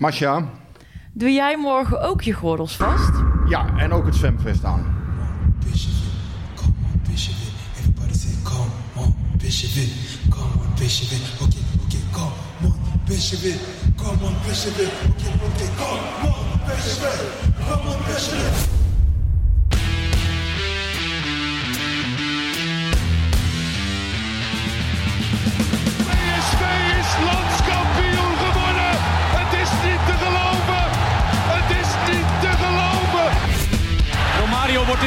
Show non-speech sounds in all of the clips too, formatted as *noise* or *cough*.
Masja, doe jij morgen ook je gordels vast? ja, en ook het zwemvest aan.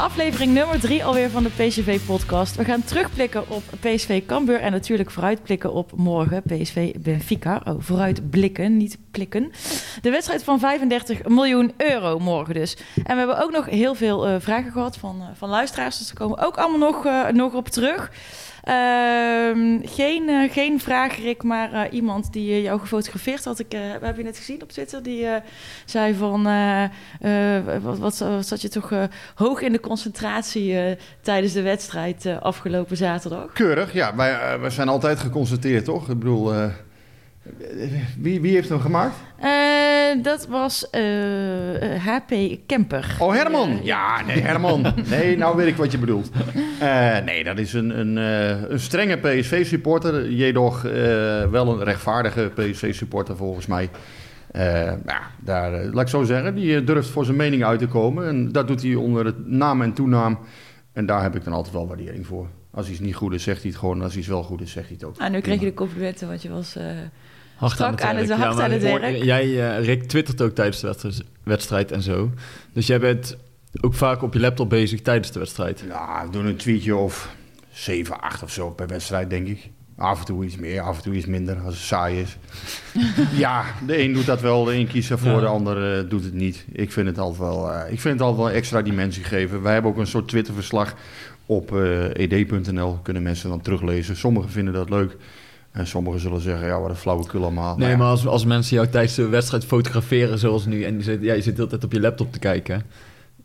Aflevering nummer 3 alweer van de PSV-podcast. We gaan terugblikken op PSV Cambuur en natuurlijk vooruitblikken op morgen PSV Benfica. Oh, vooruitblikken, niet plikken. De wedstrijd van 35 miljoen euro morgen dus. En we hebben ook nog heel veel eh, vragen gehad van, eh, van luisteraars, dus daar komen we ook allemaal nog, eh, nog op terug. Ehm, geen, eh, geen maar eh, iemand die eh, jou gefotografeerd had. Ik, eh, heb je net gezien op Twitter. Die zei van, wat, wat, wat zat je toch hoog in de concentratie tijdens de wedstrijd afgelopen zaterdag? Keurig, ja, wij, wij zijn altijd geconstateerd, toch? Ik bedoel, wie, wie heeft hem gemaakt? Eh, dat was eh, eh, HP Kemper. Oh, Herman! Ja, nee, Herman. Nee, nou weet ik wat je bedoelt. Eh, nee, dat is een, een, eh, een strenge PSV-supporter. Jedoch eh, wel een rechtvaardige PSV-supporter volgens mij. Eh, ja, daar, laat ik zo zeggen, die durft voor zijn mening uit te komen. En dat doet hij onder het naam en toenaam. En daar heb ik dan altijd wel waardering voor. Als iets niet goed is, zegt hij het gewoon. Als iets wel goed is, zegt hij het ook. Ah, nu kreeg je de complimenten, want je was... Hard aan het- werk. hard maar aan het hoor- werk. Jij, eh, Rick, twittert ook tijdens de wedstrijd, en zo. Dus jij bent ook vaak op je laptop bezig tijdens de wedstrijd. Ja, we doen een tweetje of 7, 8 of zo per wedstrijd, denk ik. Af en toe iets meer, af en toe iets minder als het saai is. *laughs* ja, de een doet dat wel, de een kiest ervoor, Ja. de ander eh, doet het niet. Ik vind het altijd wel, eh, ik vind het altijd wel extra dimensie geven. Wij hebben ook een soort Twitterverslag op eh, ed.nl, kunnen mensen dan teruglezen. Sommigen vinden dat leuk en sommigen zullen zeggen, ja, wat een flauwekul allemaal. Nee, ja, maar als, als mensen jou tijdens de wedstrijd fotograferen zoals nu... en je zit, ja, je zit de hele tijd op je laptop te kijken...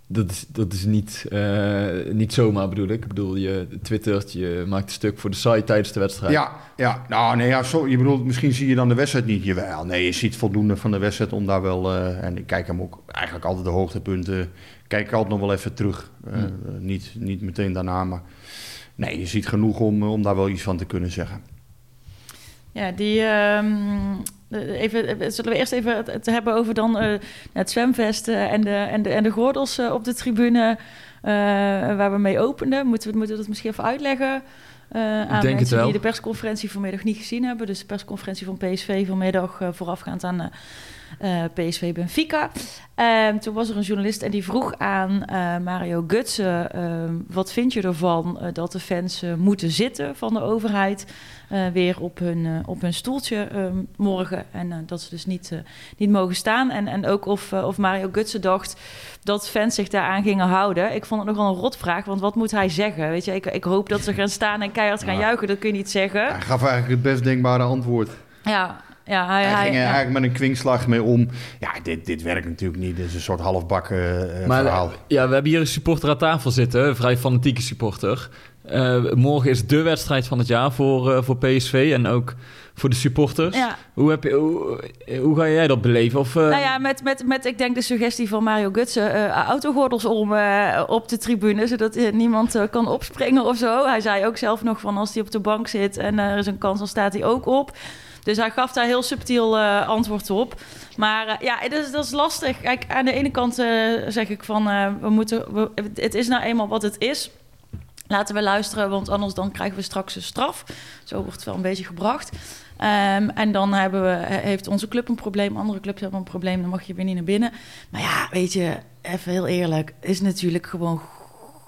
Dat is, dat is niet, eh, niet zomaar bedoel ik. Ik bedoel, je twittert, je maakt een stuk voor de site tijdens de wedstrijd. Ja, ja. Nou, nee, ja, zo, je bedoelt, misschien zie je dan de wedstrijd niet. Jawel, nee, je ziet voldoende van de wedstrijd om daar wel... eh, en ik kijk hem ook eigenlijk altijd de hoogtepunten... Kijk ik altijd nog wel even terug. Eh, Hmm. eh, niet, niet meteen daarna, maar... Nee, je ziet genoeg om, om daar wel iets van te kunnen zeggen. Ja, die. ehm, eh, even, eh, zullen we eerst even het, het hebben over dan eh, het zwemvest eh, en, de, en, de, en de gordels op de tribune waar we mee openden. Moeten we, moeten we dat misschien even uitleggen aan denk mensen die de persconferentie vanmiddag niet gezien hebben. Dus de persconferentie van PSV vanmiddag voorafgaand aan eh, PSV Benfica. Ehm, toen was er een journalist en die vroeg aan eh, Mario Gutsen... ehm, wat vind je ervan eh, dat de fans moeten zitten van de overheid... weer op hun, op hun stoeltje ehm, morgen. En dat ze dus niet, niet mogen staan. En, en ook of, of Mario Gutsen dacht dat fans zich daaraan gingen houden. Ik vond het nogal een rotvraag, want wat moet hij zeggen? Weet je, ik, ik hoop dat ze gaan staan en keihard gaan Ja. juichen. Dat kun je niet zeggen. Hij gaf eigenlijk het best denkbare antwoord. Ja, ja hij, Hij, hij- ging er ja. eigenlijk met een kwinkslag mee om. Ja, dit, dit werkt natuurlijk niet. Dit is een soort halfbakken eh Maar verhaal. ja, we hebben hier een supporter aan tafel zitten, een vrij fanatieke supporter. Eh, morgen is de wedstrijd van het jaar voor, eh, voor PSV en ook voor de supporters. Ja. Hoe, heb je, hoe, hoe ga jij dat beleven? Of, eh, Nou ja, met, met, met ik denk de suggestie van Mario Gutsen, eh autogordels om eh, op de tribune, zodat eh, niemand eh, kan opspringen of zo. Hij zei ook zelf nog van als hij op de bank zit en er is een kans, dan staat hij ook op. Dus hij gaf daar heel subtiel eh, antwoord op. Maar eh, ja, dat is, dat is lastig. Kijk, aan de ene kant eh, zeg ik van, we moeten, het is nou eenmaal wat het is. Laten we luisteren, want anders dan krijgen we straks een straf. Zo wordt het wel een beetje gebracht. Ehm, en dan hebben we, he- heeft onze club een probleem, andere clubs hebben een probleem, dan mag je weer niet naar binnen. Maar ja, weet je, even heel eerlijk, is natuurlijk gewoon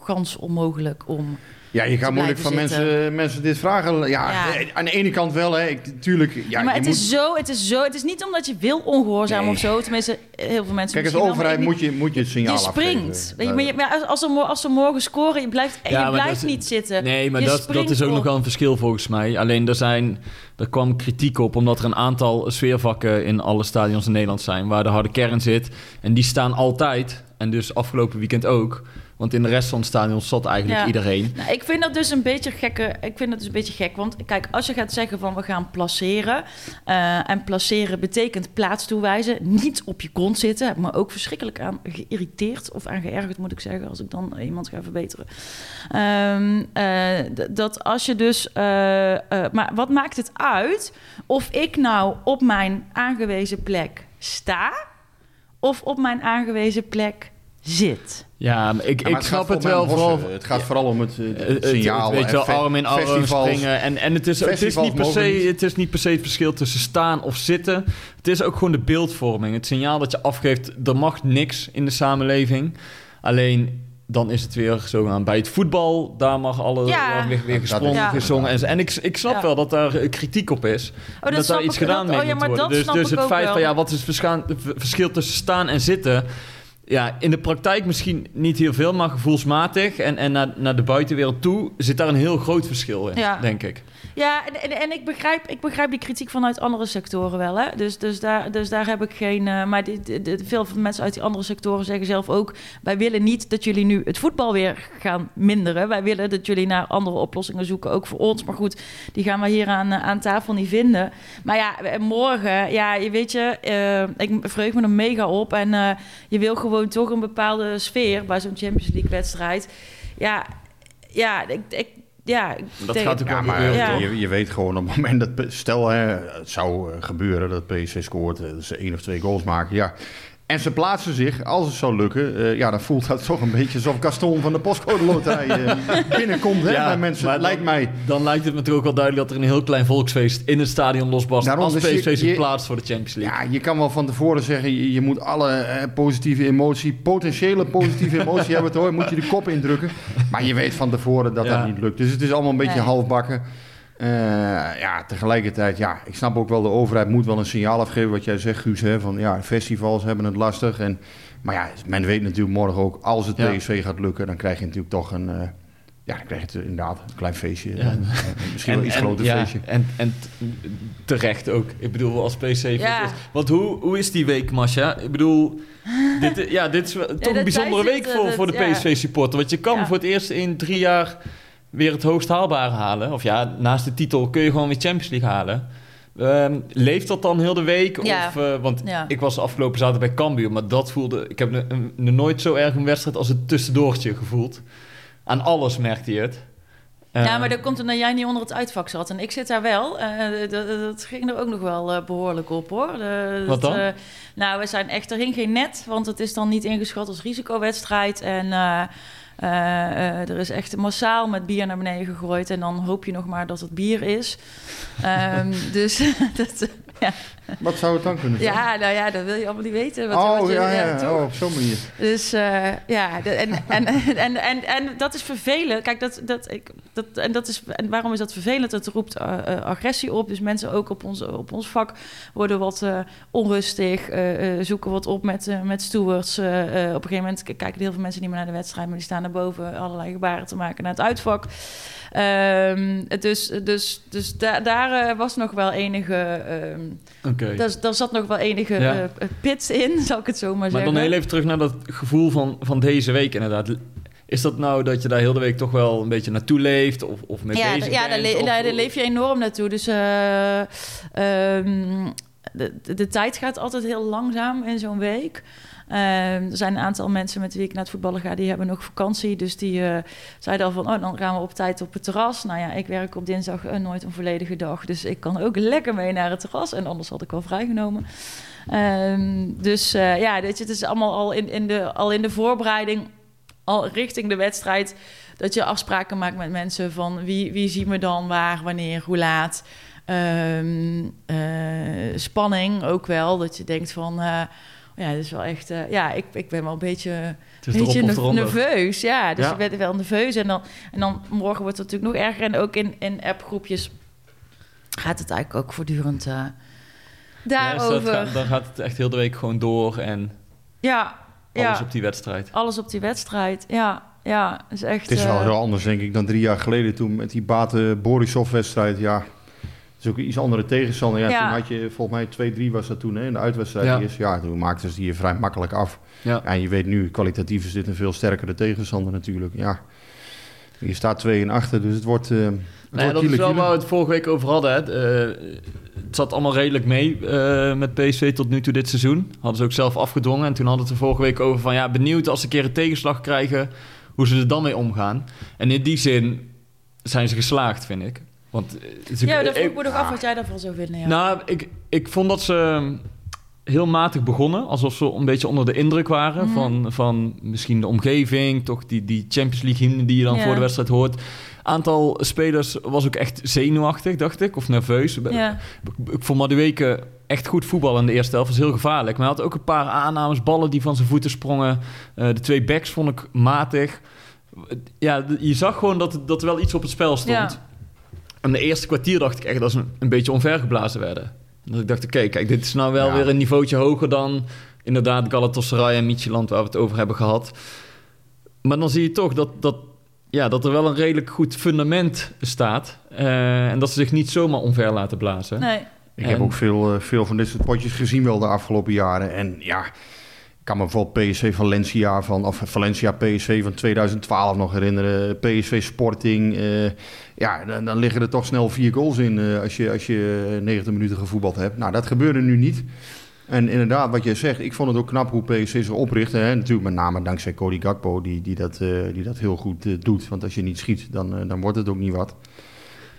gans onmogelijk om. Ja, je Te moeilijk van mensen, mensen dit vragen. Ja, Ja. eh, aan de ene kant wel, hè. Ik, tuurlijk, ja, Ja, maar je het moet, is zo, het is zo, het is niet omdat je wil ongehoorzamen Nee. of zo. Tenminste, heel veel mensen. Kijk, als overheid moet je, moet je het signaal je springt. afgeven. Weet je, maar je- maar als, ze, als ze morgen scoren, je blijft, Ja, je blijft dat niet zitten. Nee, maar dat, dat is ook op. nog wel een verschil volgens mij. Alleen er, zijn, er kwam kritiek op omdat er een aantal sfeervakken in alle stadions in Nederland zijn. Waar de harde kern zit. En die staan altijd. En dus afgelopen weekend ook. Want in de rest van het stadion zat eigenlijk Ja. iedereen. Nou, ik vind dat dus een beetje gekke. Ik vind dat dus een beetje gek. Want kijk, als je gaat zeggen van we gaan placeren. eh, en placeren betekent plaats toewijzen. Niet op je kont zitten. Heb me ook verschrikkelijk aan geïrriteerd. Of aan geërgerd moet ik zeggen. Als ik dan iemand ga verbeteren. Ehm, eh, dat als je dus. eh, maar wat maakt het uit of ik nou op mijn aangewezen plek sta. Of op mijn aangewezen plek zit. Ja, maar ik, Ja, ik snap het wel vooral... Het gaat vooral om het, eh, het Eh, het- signaal. weet je wel, fe- arm in arm springen. En, en het, is, het, is niet per se, niet. het is niet per se het verschil tussen staan of zitten. Het is ook gewoon de beeldvorming. Het signaal dat je afgeeft, er mag niks in de samenleving. Alleen, dan is het weer zo aan bij het voetbal. Daar mag alle Ja. daar weer, gesprongen, gezongen. En, en ik, ik snap Ja. wel dat daar eh, kritiek op is. dat dat daar iets ik- gedaan dat- mee oh ja, moet maar worden. dat Dus, dus het feit wel. van ja, wat is het verschil tussen staan en zitten? Ja, in de praktijk misschien niet heel veel, maar gevoelsmatig en, en naar, naar de buitenwereld toe zit daar een heel groot verschil in, Ja. denk ik. Ja, en, en, en ik, begrijp, ik begrijp die kritiek vanuit andere sectoren wel. Hè? Dus, dus, daar, dus daar heb ik geen. eh, maar veel van mensen uit die andere sectoren zeggen zelf ook: wij willen niet dat jullie nu het voetbal weer gaan minderen. Wij willen dat jullie naar andere oplossingen zoeken, ook voor ons. Maar goed, die gaan we hier aan, eh, aan tafel niet vinden. Maar ja, eh, morgen, ja, je weet je, ik vreug me er mega op. En je wil gewoon toch een bepaalde sfeer bij zo'n Champions League wedstrijd. Ja, ja, ik. ik ja, Dat denk- gaat ook Ja, wel maar Ja. je, je weet gewoon op het moment dat... Stel, hè, het zou eh, gebeuren dat PSV scoort, eh, ze één of twee goals maken. Ja. En ze plaatsen zich, als het zou lukken... eh, ja, dan voelt dat toch een beetje alsof Gaston van de postcode loterij eh, *laughs* binnenkomt. Hè, bij mensen, maar dan- lijkt mij. Dan lijkt het me toch ook wel duidelijk dat er een heel klein volksfeest in het stadion losbarst Daarom, als dus je- PSV zich plaatst voor de Champions League. Ja, je kan wel van tevoren zeggen, je, je moet alle eh, positieve emotie, potentiële positieve *laughs* emotie hebben, hoor, moet je de kop indrukken. Maar je weet van tevoren dat Ja. dat niet lukt. Dus het is allemaal een beetje Nee. halfbakken. Eh, ja, tegelijkertijd, ja, ik snap ook wel, de overheid moet wel een signaal afgeven, wat jij zegt, Guus, hè, van ja, festivals hebben het lastig. En, maar ja, men weet natuurlijk morgen ook, als het Ja. PSV gaat lukken, dan krijg je natuurlijk toch een, eh, ja, dan krijg je het inderdaad een klein feestje. Ja. Eh, misschien wel iets groter ja, feestje. En, en terecht ook. Ik bedoel, als PC. Ja. Want hoe, hoe is die week, Masha? Ik bedoel, dit, ja, dit is *laughs* toch een bijzondere week voor, voor de. PSV-supporter. Want je kan Ja. voor het eerst in drie jaar weer het hoogst haalbare halen. Of ja, naast de titel kun je gewoon weer Champions League halen. Ehm, leeft dat dan heel de week? Ja. Of, eh, want Ja. ik was afgelopen zaterdag bij Cambuur, maar dat voelde... Ik heb nooit zo erg een wedstrijd als het tussendoortje gevoeld. Aan alles merkte je het. Ja, Eh, maar dat komt omdat jij niet onder het uitvak zat. En ik zit daar wel. Eh, dat, dat ging er ook nog wel eh, behoorlijk op, hoor. De- Wat dan? eh, nou, we zijn echt... Er hing geen net, want het is dan niet ingeschat als risicowedstrijd. En eh, eh, eh, er is echt massaal met bier naar beneden gegooid. En dan hoop je nog maar dat het bier is. Ehm, *laughs* dus *laughs* dat... ja. Wat zou het dan kunnen zijn? ja, nou ja, dat wil je allemaal niet weten. Wat, oh, wat je- ja, ja, toch? oh, op zo'n manier. Dus eh, ja, en, en, *laughs* en, en, en dat is vervelend. Kijk, dat, dat, ik, dat, en, dat is, en waarom is dat vervelend? Het roept eh, eh, agressie op. Dus mensen ook op ons, op ons vak worden wat eh, onrustig, eh, eh, zoeken wat op met, met stewards. Eh, eh, op een gegeven moment kijken heel veel mensen niet meer naar de wedstrijd, maar die staan naar boven allerlei gebaren te maken naar het uitvak. Ehm, dus dus, dus da- daar was nog wel enige. ehm Oké. daar, daar zat nog wel enige Ja. eh, pit in, *laughs* zal ik het zo maar, Maar zeggen. dan heel even terug naar dat gevoel van, van deze week inderdaad. Is dat nou dat je daar heel de week toch wel een beetje naartoe leeft of, of mee ja, bezig ja daar, bent? le- of- daar, daar leef je enorm naartoe. Dus eh, ehm, de, de, de tijd gaat altijd heel langzaam in zo'n week. Ehm, er zijn een aantal mensen met wie ik naar het voetballen ga, die hebben nog vakantie. Dus die eh, zeiden al van, oh, dan gaan we op tijd op het terras. Nou ja, ik werk op dinsdag eh, nooit een volledige dag. Dus ik kan ook lekker mee naar het terras. En anders had ik wel vrijgenomen. Ehm, dus eh, ja, weet je, het is allemaal al in, in, de, al in de voorbereiding, al richting de wedstrijd dat je afspraken maakt met mensen van wie, wie zien we dan, waar, wanneer, hoe laat. Ehm, eh, spanning ook wel, dat je denkt van... ja, dat is wel echt... eh, ja, ik, ik ben wel een beetje, is beetje ne- nerveus. Ja, dus Ja. ik ben wel nerveus. En dan, en dan morgen wordt het natuurlijk nog erger. En ook in, in appgroepjes gaat het eigenlijk ook voortdurend eh, Ja, dus dat daarover. gaat- dan gaat het echt heel de week gewoon door en Ja, alles ja. op die wedstrijd. alles op die wedstrijd. Ja, ja, is echt. Het is wel eh, heel anders, denk ik, dan drie jaar geleden toen met die Bate Borisov-wedstrijd. Ja, is ook een iets andere tegenstander. Ja, Ja. Toen had je, volgens mij 2-3 was dat toen, hè, in de uitwedstrijd Ja. eerst. Ja, toen maakten ze die vrij makkelijk af. Ja. En je weet nu, kwalitatief is dit een veel sterkere tegenstander natuurlijk. Ja, je staat 2 en achter, dus het wordt... eh het Nee, wordt dat is wel kiele. waar we het vorige week over hadden. Hè. Eh, het zat allemaal redelijk mee eh, met PSV tot nu toe dit seizoen. Hadden ze ook zelf afgedwongen. En toen hadden we het er vorige week over van... ja, benieuwd als ze een keer een tegenslag krijgen... hoe ze er dan mee omgaan. En in die zin zijn ze geslaagd, vind ik. Want, eh, ze- Ja, dat vroeg ik- me nog af wat jij daarvan zou vinden. Ja. Nou, ik, ik vond dat ze heel matig begonnen. Alsof ze een beetje onder de indruk waren Mhm. van, van misschien de omgeving. Toch die, die Champions League hymne die je dan voor de wedstrijd hoort. Aantal spelers was ook echt zenuwachtig, dacht ik. Of nerveus. Ik, vond Madueke echt goed voetballen in de eerste helft. was heel gevaarlijk. Maar hij had ook een paar aannames, ballen die van zijn voeten sprongen. Eh, de twee backs vond ik matig. Ja, je zag gewoon dat, dat er wel iets op het spel stond. En de eerste kwartier dacht ik echt dat ze een, een beetje onvergeblazen werden. En dat ik dacht, oké, kijk, dit is nou wel Ja. weer een niveautje hoger dan inderdaad Galatasaray en Midtjylland waar we het over hebben gehad. Maar dan zie je toch dat, dat, ja, dat er wel een redelijk goed fundament staat. Eh, en dat ze zich niet zomaar omver laten blazen. Nee. Ik En- heb ook veel, eh, veel van dit soort potjes gezien wel de afgelopen jaren. En ja, kan me bijvoorbeeld PSV Valencia van, of Valencia PSV van 2012 nog herinneren. PSV Sporting. eh, ja, dan, liggen er toch snel vier goals in eh, als, je, als je 90 minuten gevoetbald hebt. Nou, dat gebeurde nu niet. En inderdaad, wat jij zegt, ik vond het ook knap hoe PSV zich oprichtte. Hè? Natuurlijk met name dankzij Cody Gakpo, die, die, dat, eh, die dat heel goed eh, doet. Want als je niet schiet, dan, eh, dan wordt het ook niet wat.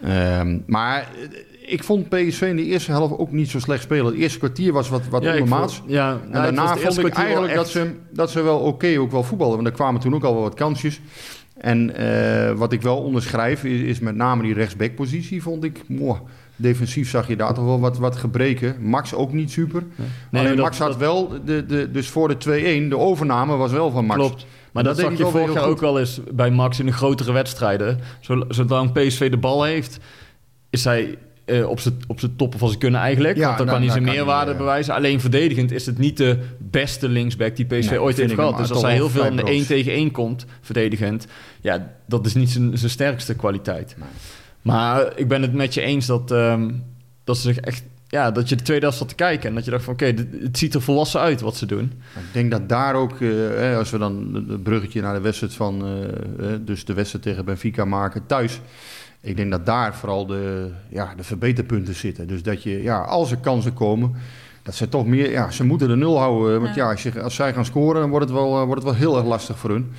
Ehm, maar eh, ik vond PSV in de eerste helft ook niet zo slecht spelen. Het eerste kwartier was wat, wat Ja, ik ondermaats. vond- ja, En nou, daarna vond ik eigenlijk dat ze, dat ze wel oké ook wel voetballen. Want er kwamen toen ook al wel wat kansjes. En eh, wat ik wel onderschrijf is, is met name die rechtsbackpositie vond ik... moh, defensief zag je daar toch wel wat, wat gebreken. Max ook niet super. Nee, Alleen dat- Max had dat- wel, de, de, dus voor de 2-1, de overname was wel van Max. Klopt. Maar dat dat, zag je vorig jaar ook wel eens bij Max in de grotere wedstrijden. Zol- Zolang PSV de bal heeft, is hij eh, op zijn op toppen van zijn kunnen eigenlijk. Ja, want dan dan- kan hij dan zijn meerwaarde hij, eh, bewijzen. Alleen verdedigend is het niet de beste linksback die PSV Nee, ooit heeft gehad. Dus als hij heel veel in de vrij 1 broos. tegen 1 komt, verdedigend... ja, dat is niet zijn, zijn sterkste kwaliteit. Maar ik ben het met je eens dat, ehm, dat ze zich echt... Ja, dat je de tweede helft zat te kijken en dat je dacht van... oké, het ziet er volwassen uit wat ze doen. Ik denk dat daar ook, eh, als we dan het bruggetje naar de wedstrijd van, eh, eh, dus de wedstrijd tegen Benfica maken thuis. Ik denk dat daar vooral de, ja, de verbeterpunten zitten. Dus dat je, ja, als er kansen komen, dat ze toch meer, ja, ze moeten de nul houden. Want ja, als, je, als zij gaan scoren, dan wordt het wel, eh, wordt het wel heel erg lastig voor hun.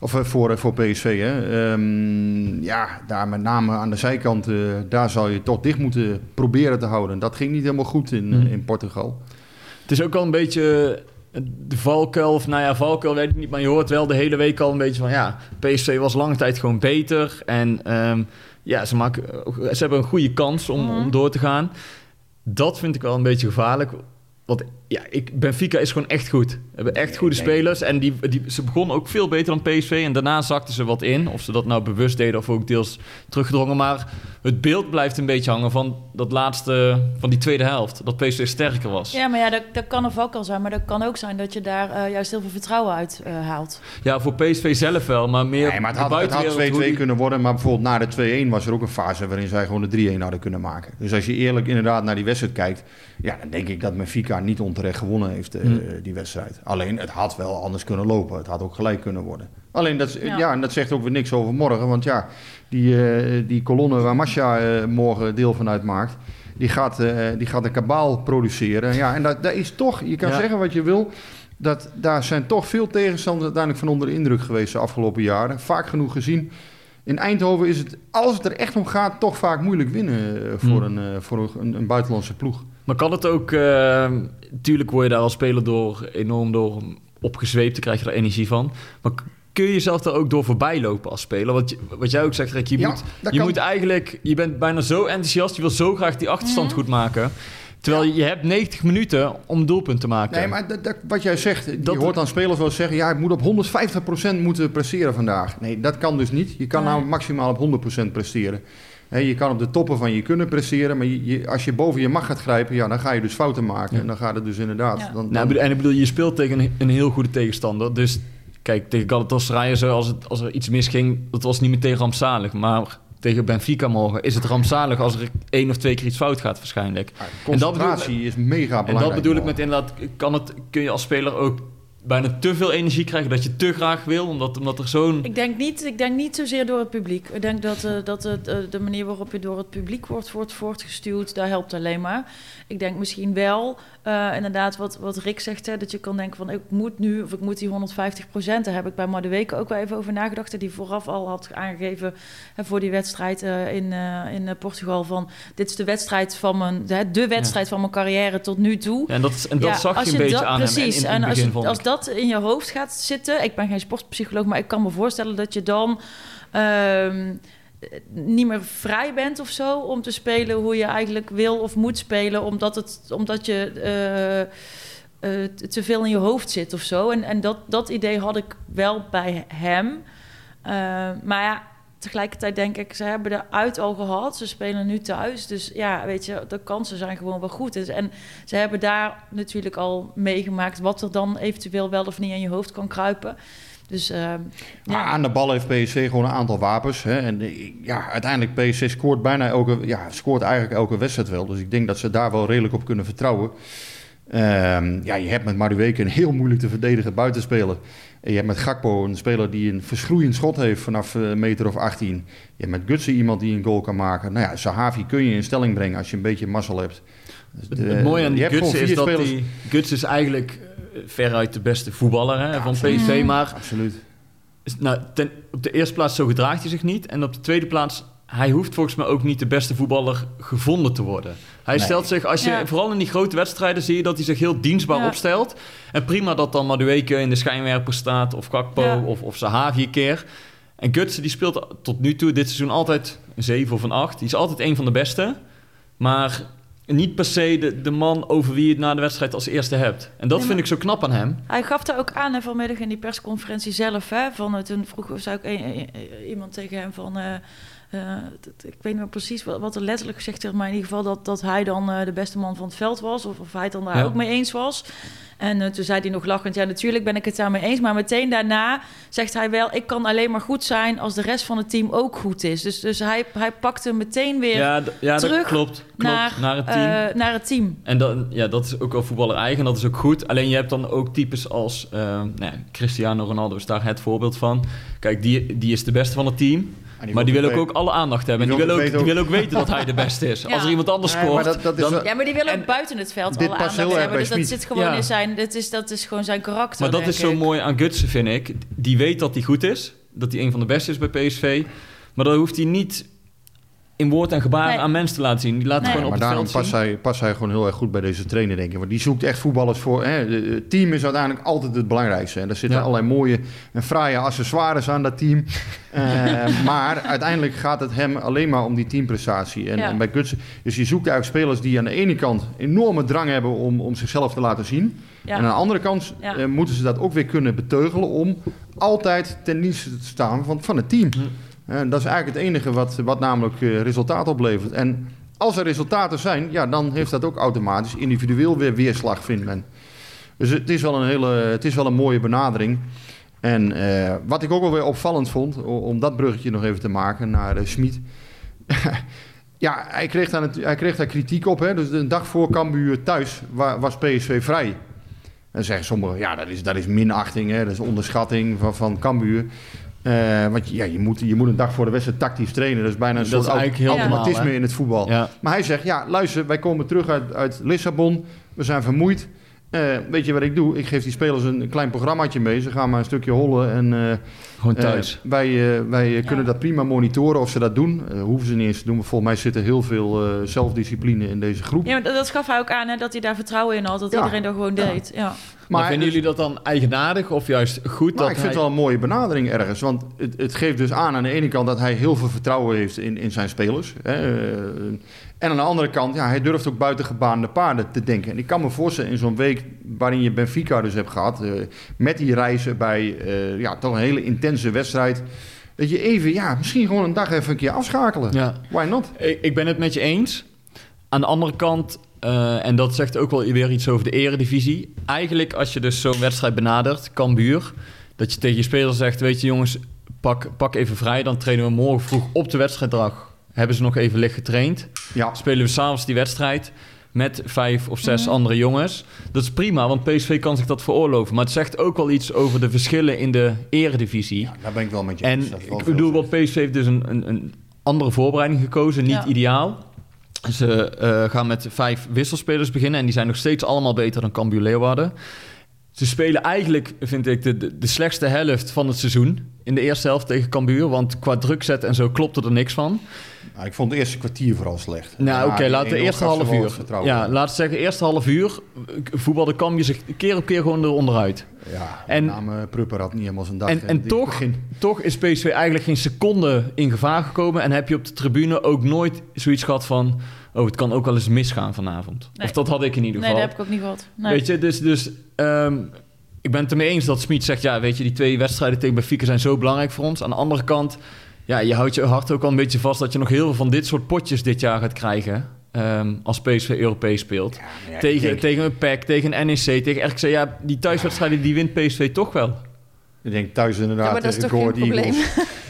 Of eh, voor, eh, voor PSV. Hè. Ehm, ja, daar met name aan de zijkant, eh, daar zal je toch dicht moeten proberen te houden. Dat ging niet helemaal goed in, Hmm. in Portugal. Het is ook al een beetje de valkuil, of nou ja, valkuil weet ik niet, maar je hoort wel de hele week al een beetje van ja, PSV was lange tijd gewoon beter en ehm, ja, ze, maken, ze hebben een goede kans om, Mhm. om door te gaan. Dat vind ik wel een beetje gevaarlijk, want ja, ik, Benfica is gewoon echt goed. Ze hebben echt goede spelers en die, die, ze begonnen ook veel beter dan PSV en daarna zakten ze wat in. Of ze dat nou bewust deden of ook deels teruggedrongen, maar het beeld blijft een beetje hangen van dat laatste, van die tweede helft, dat PSV sterker was. Ja, maar ja, dat, dat kan een valkuil zijn. Maar dat kan ook zijn dat je daar eh, juist heel veel vertrouwen uit eh, haalt. Ja, voor PSV zelf wel, maar meer Nee, maar het had, het had buitenwereld, 2-2 hoe die- kunnen worden. Maar bijvoorbeeld na de 2-1 was er ook een fase waarin zij gewoon de 3-1 hadden kunnen maken. Dus als je eerlijk inderdaad naar die wedstrijd kijkt, ja, dan denk ik dat Benfica niet onterecht gewonnen heeft, eh, Hmm. die wedstrijd. Alleen, het had wel anders kunnen lopen. Het had ook gelijk kunnen worden. Alleen, dat, is- Ja. ja. en dat zegt ook weer niks over morgen. Want ja, die, eh, die kolonne waar Masha eh, morgen deel van uitmaakt, die gaat, eh, die gaat een kabaal produceren. Ja, en dat, dat is toch, je kan Ja. zeggen wat je wil, dat, daar zijn toch veel tegenstanders uiteindelijk van onder de indruk geweest de afgelopen jaren. Vaak genoeg gezien. In Eindhoven is het, als het er echt om gaat, toch vaak moeilijk winnen voor, Hmm. een, eh, voor een, een buitenlandse ploeg. Maar kan het ook... eh, tuurlijk word je daar als speler door enorm door opgezweept, dan krijg je er energie van. Maar kun je jezelf daar ook door voorbij lopen als speler. Wat, wat jij ook zegt, Rick, je, Ja, moet, je kan. moet eigenlijk... Je bent bijna zo enthousiast, je wil zo graag die achterstand Mhm. goed maken. Terwijl je hebt 90 minuten om doelpunt te maken. Nee, maar dat, dat- wat jij zegt, Dat- je hoort dan spelers wel zeggen... ja, ik moet op 150% moeten presteren vandaag. Nee, dat kan dus niet. Je kan nou maximaal op 100% presteren. Hè, je kan op de toppen van je kunnen presteren... maar je, je- als je boven je mag gaat grijpen... ja, dan ga je dus fouten maken. Ja. En dan gaat het dus inderdaad... Ja. Dan, dan- Nou, ik bedoel- en ik bedoel, je speelt tegen een, een heel goede tegenstander. Dus kijk, tegen Galatasaray zo, als, het, als er iets misging, dat was niet meteen rampzalig. Maar tegen Benfica morgen is het rampzalig als er één of twee keer iets fout gaat waarschijnlijk. Ja, En dat concentratie is mega belangrijk. En dat bedoel ik met inderdaad, kan het, kun je als speler ook bijna te veel energie krijgen dat je te graag wil, omdat, omdat er zo'n... Ik denk, niet, ik denk niet zozeer door het publiek. Ik denk dat, eh, dat eh, de manier waarop je door het publiek wordt, wordt voortgestuwd, daar helpt alleen maar. Ik denk misschien wel, eh, inderdaad, wat, wat Rick zegt, hè, dat je kan denken van ik moet nu, of ik moet die 150 procent. Daar heb ik bij Madueke ook wel even over nagedacht. Die vooraf al had aangegeven hè, voor die wedstrijd eh, in, eh, in Portugal van dit is de wedstrijd van mijn, de, de wedstrijd van mijn carrière tot nu toe. Ja, en dat, en dat Ja, zag je een beetje dat- aan precies. hem in, in het als, je- als dat in je hoofd gaat zitten... Ik ben geen sportpsycholoog, maar ik kan me voorstellen dat je dan... ehm, niet meer vrij bent of zo om te spelen hoe je eigenlijk wil of moet spelen, omdat, het, omdat je eh, eh, te- veel in je hoofd zit of zo. En, en dat, dat idee had ik wel bij hem. Eh, maar ja, tegelijkertijd denk ik, ze hebben de uit al gehad. Ze spelen nu thuis. Dus ja, weet je, de kansen zijn gewoon wel goed. Dus- En ze hebben daar natuurlijk al meegemaakt wat er dan eventueel wel of niet in je hoofd kan kruipen. Dus eh, Maar ja. aan de bal heeft PSV gewoon een aantal wapens. Hè? En eh, ja, uiteindelijk PSV scoort bijna elke, ja, scoort eigenlijk elke wedstrijd wel. Dus ik denk dat ze daar wel redelijk op kunnen vertrouwen. Ehm, ja, je hebt met Madueke een heel moeilijk te verdedigen buitenspeler. En je hebt met Gakpo een speler die een verschroeiend schot heeft vanaf een meter of 18. Je hebt met Gutsen iemand die een goal kan maken. Nou ja, Sahavi kun je in stelling brengen als je een beetje mazzel hebt. Dus Het, de- het mooie aan je die hebt gewoon Guts is dat spelers- die... Guts is eigenlijk eh, veruit de beste voetballer hè, van. PSV, maar Absoluut. is- nou, ten, op de eerste plaats zo gedraagt hij zich niet. En op de tweede plaats, hij hoeft volgens mij ook niet de beste voetballer gevonden te worden. Hij Nee. stelt zich, als je, Ja. vooral in die grote wedstrijden zie je dat hij zich heel dienstbaar Ja. opstelt. En prima dat dan Madueke in de schijnwerper staat, of Kakpo, Ja. of, of Sahavi een keer. En Gutsen die speelt tot nu toe dit seizoen altijd een 7 of een 8. Die is altijd een van de beste. Maar niet per se de, de man over wie je het na de wedstrijd als eerste hebt. En dat Nee, vind ik zo knap aan hem. Hij gaf daar ook aan hè, vanmiddag in die persconferentie zelf. Hè, van, toen vroeg zei ook een- iemand tegen hem van... eh, eh, ik weet niet meer precies wat, wat er letterlijk gezegd werd... maar in ieder geval dat, dat hij dan eh, de beste man van het veld was... of, of hij het dan daar Ja. ook mee eens was. En eh, toen zei hij nog lachend... ja, natuurlijk ben ik het daarmee eens... maar meteen daarna zegt hij wel... ik kan alleen maar goed zijn als de rest van het team ook goed is. Dus, dus hij, hij pakte meteen weer Ja, ja dat terug klopt. klopt naar, naar het team. naar het team. En dan, ja, dat is ook wel voetballer eigen, dat is ook goed. Alleen je hebt dan ook types als eh, nou Cristiano Ronaldo is daar het voorbeeld van. Kijk, die, die is de beste van het team. Maar die wil ook, ook alle aandacht hebben. die wil ook ook, die weten wil ook weten dat hij de beste is. *laughs* Ja. Als er iemand anders Nee, scoort, maar dat- dat is dan, Ja, maar die wil ook En buiten het veld alle aandacht hebben. Dus dat zit gewoon Ja. in zijn... Dat is, dat is gewoon zijn karakter, maar dat denk is zo ik. mooi aan Gutsen, vind ik. Die weet dat hij goed is. Dat hij een van de beste is bij PSV. Maar dan hoeft hij niet in woord en gebaar Nee. aan mensen te laten zien. Die laat Nee. gewoon op maar het daarom veld past zien. hij, past hij gewoon heel erg goed bij deze trainer, denk ik. Want die zoekt echt voetballers voor. Hè. Het team is uiteindelijk altijd het belangrijkste. En er zitten Ja. allerlei mooie en fraaie accessoires aan dat team. Eh, *laughs* maar uiteindelijk gaat het hem alleen maar om die teamprestatie. En, Ja. en bij Gutsen, dus je zoekt eigenlijk spelers die aan de ene kant enorme drang hebben om, om zichzelf te laten zien. Ja. En aan de andere kant Ja. eh, moeten ze dat ook weer kunnen beteugelen om altijd ten dienste te staan van, van het team. En dat is eigenlijk het enige wat, wat namelijk eh, resultaat oplevert. En als er resultaten zijn, ja, dan heeft dat ook automatisch individueel weer weerslag, vindt men. Dus het is wel een, hele, het is wel een mooie benadering. En eh, wat ik ook wel weer opvallend vond, om dat bruggetje nog even te maken naar uh, Smit. *laughs* ja, hij kreeg, daar, hij kreeg daar kritiek op. Hè? Dus een dag voor Cambuur thuis wa- was PSV vrij. En dan zeggen sommigen, ja, dat is, dat is minachting, hè? dat is onderschatting van, van Cambuur. Eh, want ja, je, moet, je moet een dag voor de wedstrijd tactisch trainen. Dat is bijna een Dat soort heel automatisme normaal, in het voetbal. Ja. Maar hij zegt, ja, luister, wij komen terug uit, uit Lissabon. We zijn vermoeid. Eh, weet je wat ik doe? Ik geef die spelers een, een klein programmaatje mee. Ze gaan maar een stukje hollen en eh, Gewoon eh, thuis. wij, eh, wij kunnen dat prima monitoren of ze dat doen. Eh, hoeven ze niet eens te doen. Maar volgens mij zit er heel veel eh, zelfdiscipline in deze groep. Ja, maar dat, dat gaf hij ook aan, hè, dat hij daar vertrouwen in had. Dat Ja. iedereen dat gewoon deed. Ja. Maar vinden jullie dat dan eigenaardig of juist goed? Maar dat ik vind het wel een mooie benadering ergens. Want het, het geeft dus aan aan de ene kant dat hij heel veel vertrouwen heeft in, in zijn spelers. Hè. En aan de andere kant, ja, hij durft ook buiten gebaande paarden te denken. En ik kan me voorstellen in zo'n week waarin je Benfica dus hebt gehad... eh, met die reizen bij eh, ja, toch een hele intense wedstrijd... dat je even, ja, misschien gewoon een dag even een keer afschakelen. Ja. Why not? Ik, ik ben het met je eens. Aan de andere kant, eh, en dat zegt ook wel weer iets over de eredivisie. Eigenlijk als je dus zo'n wedstrijd benadert, Cambuur... dat je tegen je spelers zegt, weet je jongens, pak, pak even vrij... dan trainen we morgen vroeg op de wedstrijddag. Hebben ze nog even licht getraind. Ja, Spelen we s'avonds die wedstrijd met vijf of zes Mhm. andere jongens. Dat is prima, want PSV kan zich dat veroorloven. Maar het zegt ook wel iets over de verschillen in de eredivisie. ja, daar ben ik wel met je En eens. Wel ik bedoel, wat PSV heeft dus een, een, een andere voorbereiding gekozen. Niet Ja. ideaal. Ze eh, gaan met vijf wisselspelers beginnen. En die zijn nog steeds allemaal beter dan Cambuur Leeuwarden. Ze spelen eigenlijk, vind ik, de, de, de slechtste helft van het seizoen. In de eerste helft tegen Cambuur. Want qua drukzet en zo klopte er niks van. Nou, ik vond het eerste kwartier vooral slecht. Nou, oké, laat de 1-0 eerste half uur. Ja, laat ik zeggen, eerste half uur voetbalde Cambuur zich keer op keer gewoon eronderuit. Ja, En- name Prupper had niet helemaal zijn dag. En, eh, en toch, begin. toch is PSV eigenlijk geen seconde in gevaar gekomen. En heb je op de tribune ook nooit zoiets gehad van... oh, het kan ook wel eens misgaan vanavond. Nee. Of dat had ik in ieder Nee, geval. dat heb ik ook niet gehad. Nee. Weet je, dus... dus ehm, ik ben het ermee eens dat Smit zegt... ja, weet je, die twee wedstrijden tegen Benfica zijn zo belangrijk voor ons. Aan de andere kant... ja, je houdt je hart ook al een beetje vast... dat je nog heel veel van dit soort potjes dit jaar gaat krijgen... ehm, als PSV Europees speelt. Ja, tegen, denk- tegen een PEC, tegen een NEC, tegen RKC. Ja, die thuiswedstrijden die wint PSV toch wel. Ik denk thuis inderdaad Ja, maar dat is toch geen probleem? *laughs*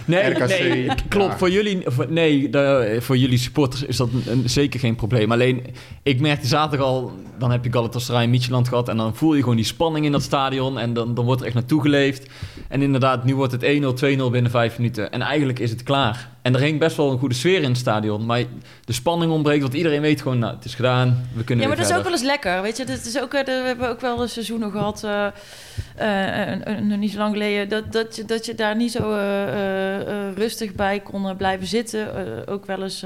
Nee, *laughs* RKC, nee klopt. ja. Voor jullie, voor, nee, de- voor jullie supporters is dat een, een- zeker geen probleem. Alleen, ik merkte zaterdag al, dan heb je Galatasaray en Midtjylland gehad... en dan voel je gewoon die spanning in dat stadion... en dan, dan wordt er echt naartoe geleefd. En inderdaad, nu wordt het 1-0, 2-0 binnen vijf minuten. En eigenlijk is het klaar. En er hing best wel een goede sfeer in het stadion... maar de spanning ontbreekt, want iedereen weet gewoon... nou, het is gedaan, we kunnen Ja, maar dat is ook wel eens lekker. Weet je, dat is ook, eh, we hebben ook wel een seizoenen gehad, eh, eh, nog niet zo lang geleden, dat, dat, je, dat je daar niet zo rustig bij kon blijven zitten. Ook wel eens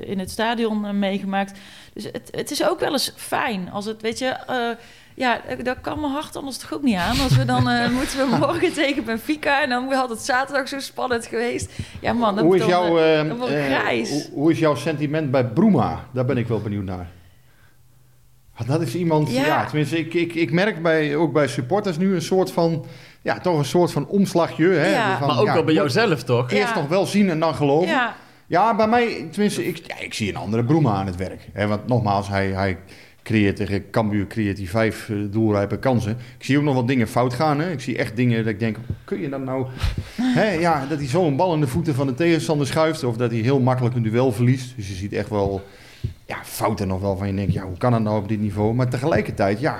in het stadion meegemaakt. Dus het, het is ook wel eens fijn als het, weet je. Eh, ja, daar kan mijn hart anders toch ook niet aan. Als we dan eh, *laughs* moeten we morgen tegen Benfica en dan had het zaterdag zo spannend geweest. Ja man, dan, Hoe is, jouw, eh, eh, eh, grijs. hoe, hoe is jouw sentiment bij Bruma? Daar ben ik wel benieuwd naar. Want Dat is iemand, Ja. ja, tenminste, ik, ik, ik merk bij, ook bij supporters nu een soort van, ja, toch een soort van omslagje. Hè? Ja. Van, Maar ook ja, wel bij jouzelf, toch? Eerst Ja. nog wel zien en dan geloven. Ja, ja, bij mij, tenminste, ik, ja, ik zie een andere Bruma aan het werk. Hè? Want nogmaals, hij, hij creëert tegen Cambuur creëert hij vijf eh, kansen. Ik zie ook nog wat dingen fout gaan. Hè? Ik zie echt dingen dat ik denk, kun je dat nou... Ja, dat hij zo een bal in de voeten van de tegenstander schuift... of dat hij heel makkelijk een duel verliest. Dus je ziet echt wel ja, fouten nog wel van je denkt... ja, hoe kan het nou op dit niveau? Maar tegelijkertijd, ja...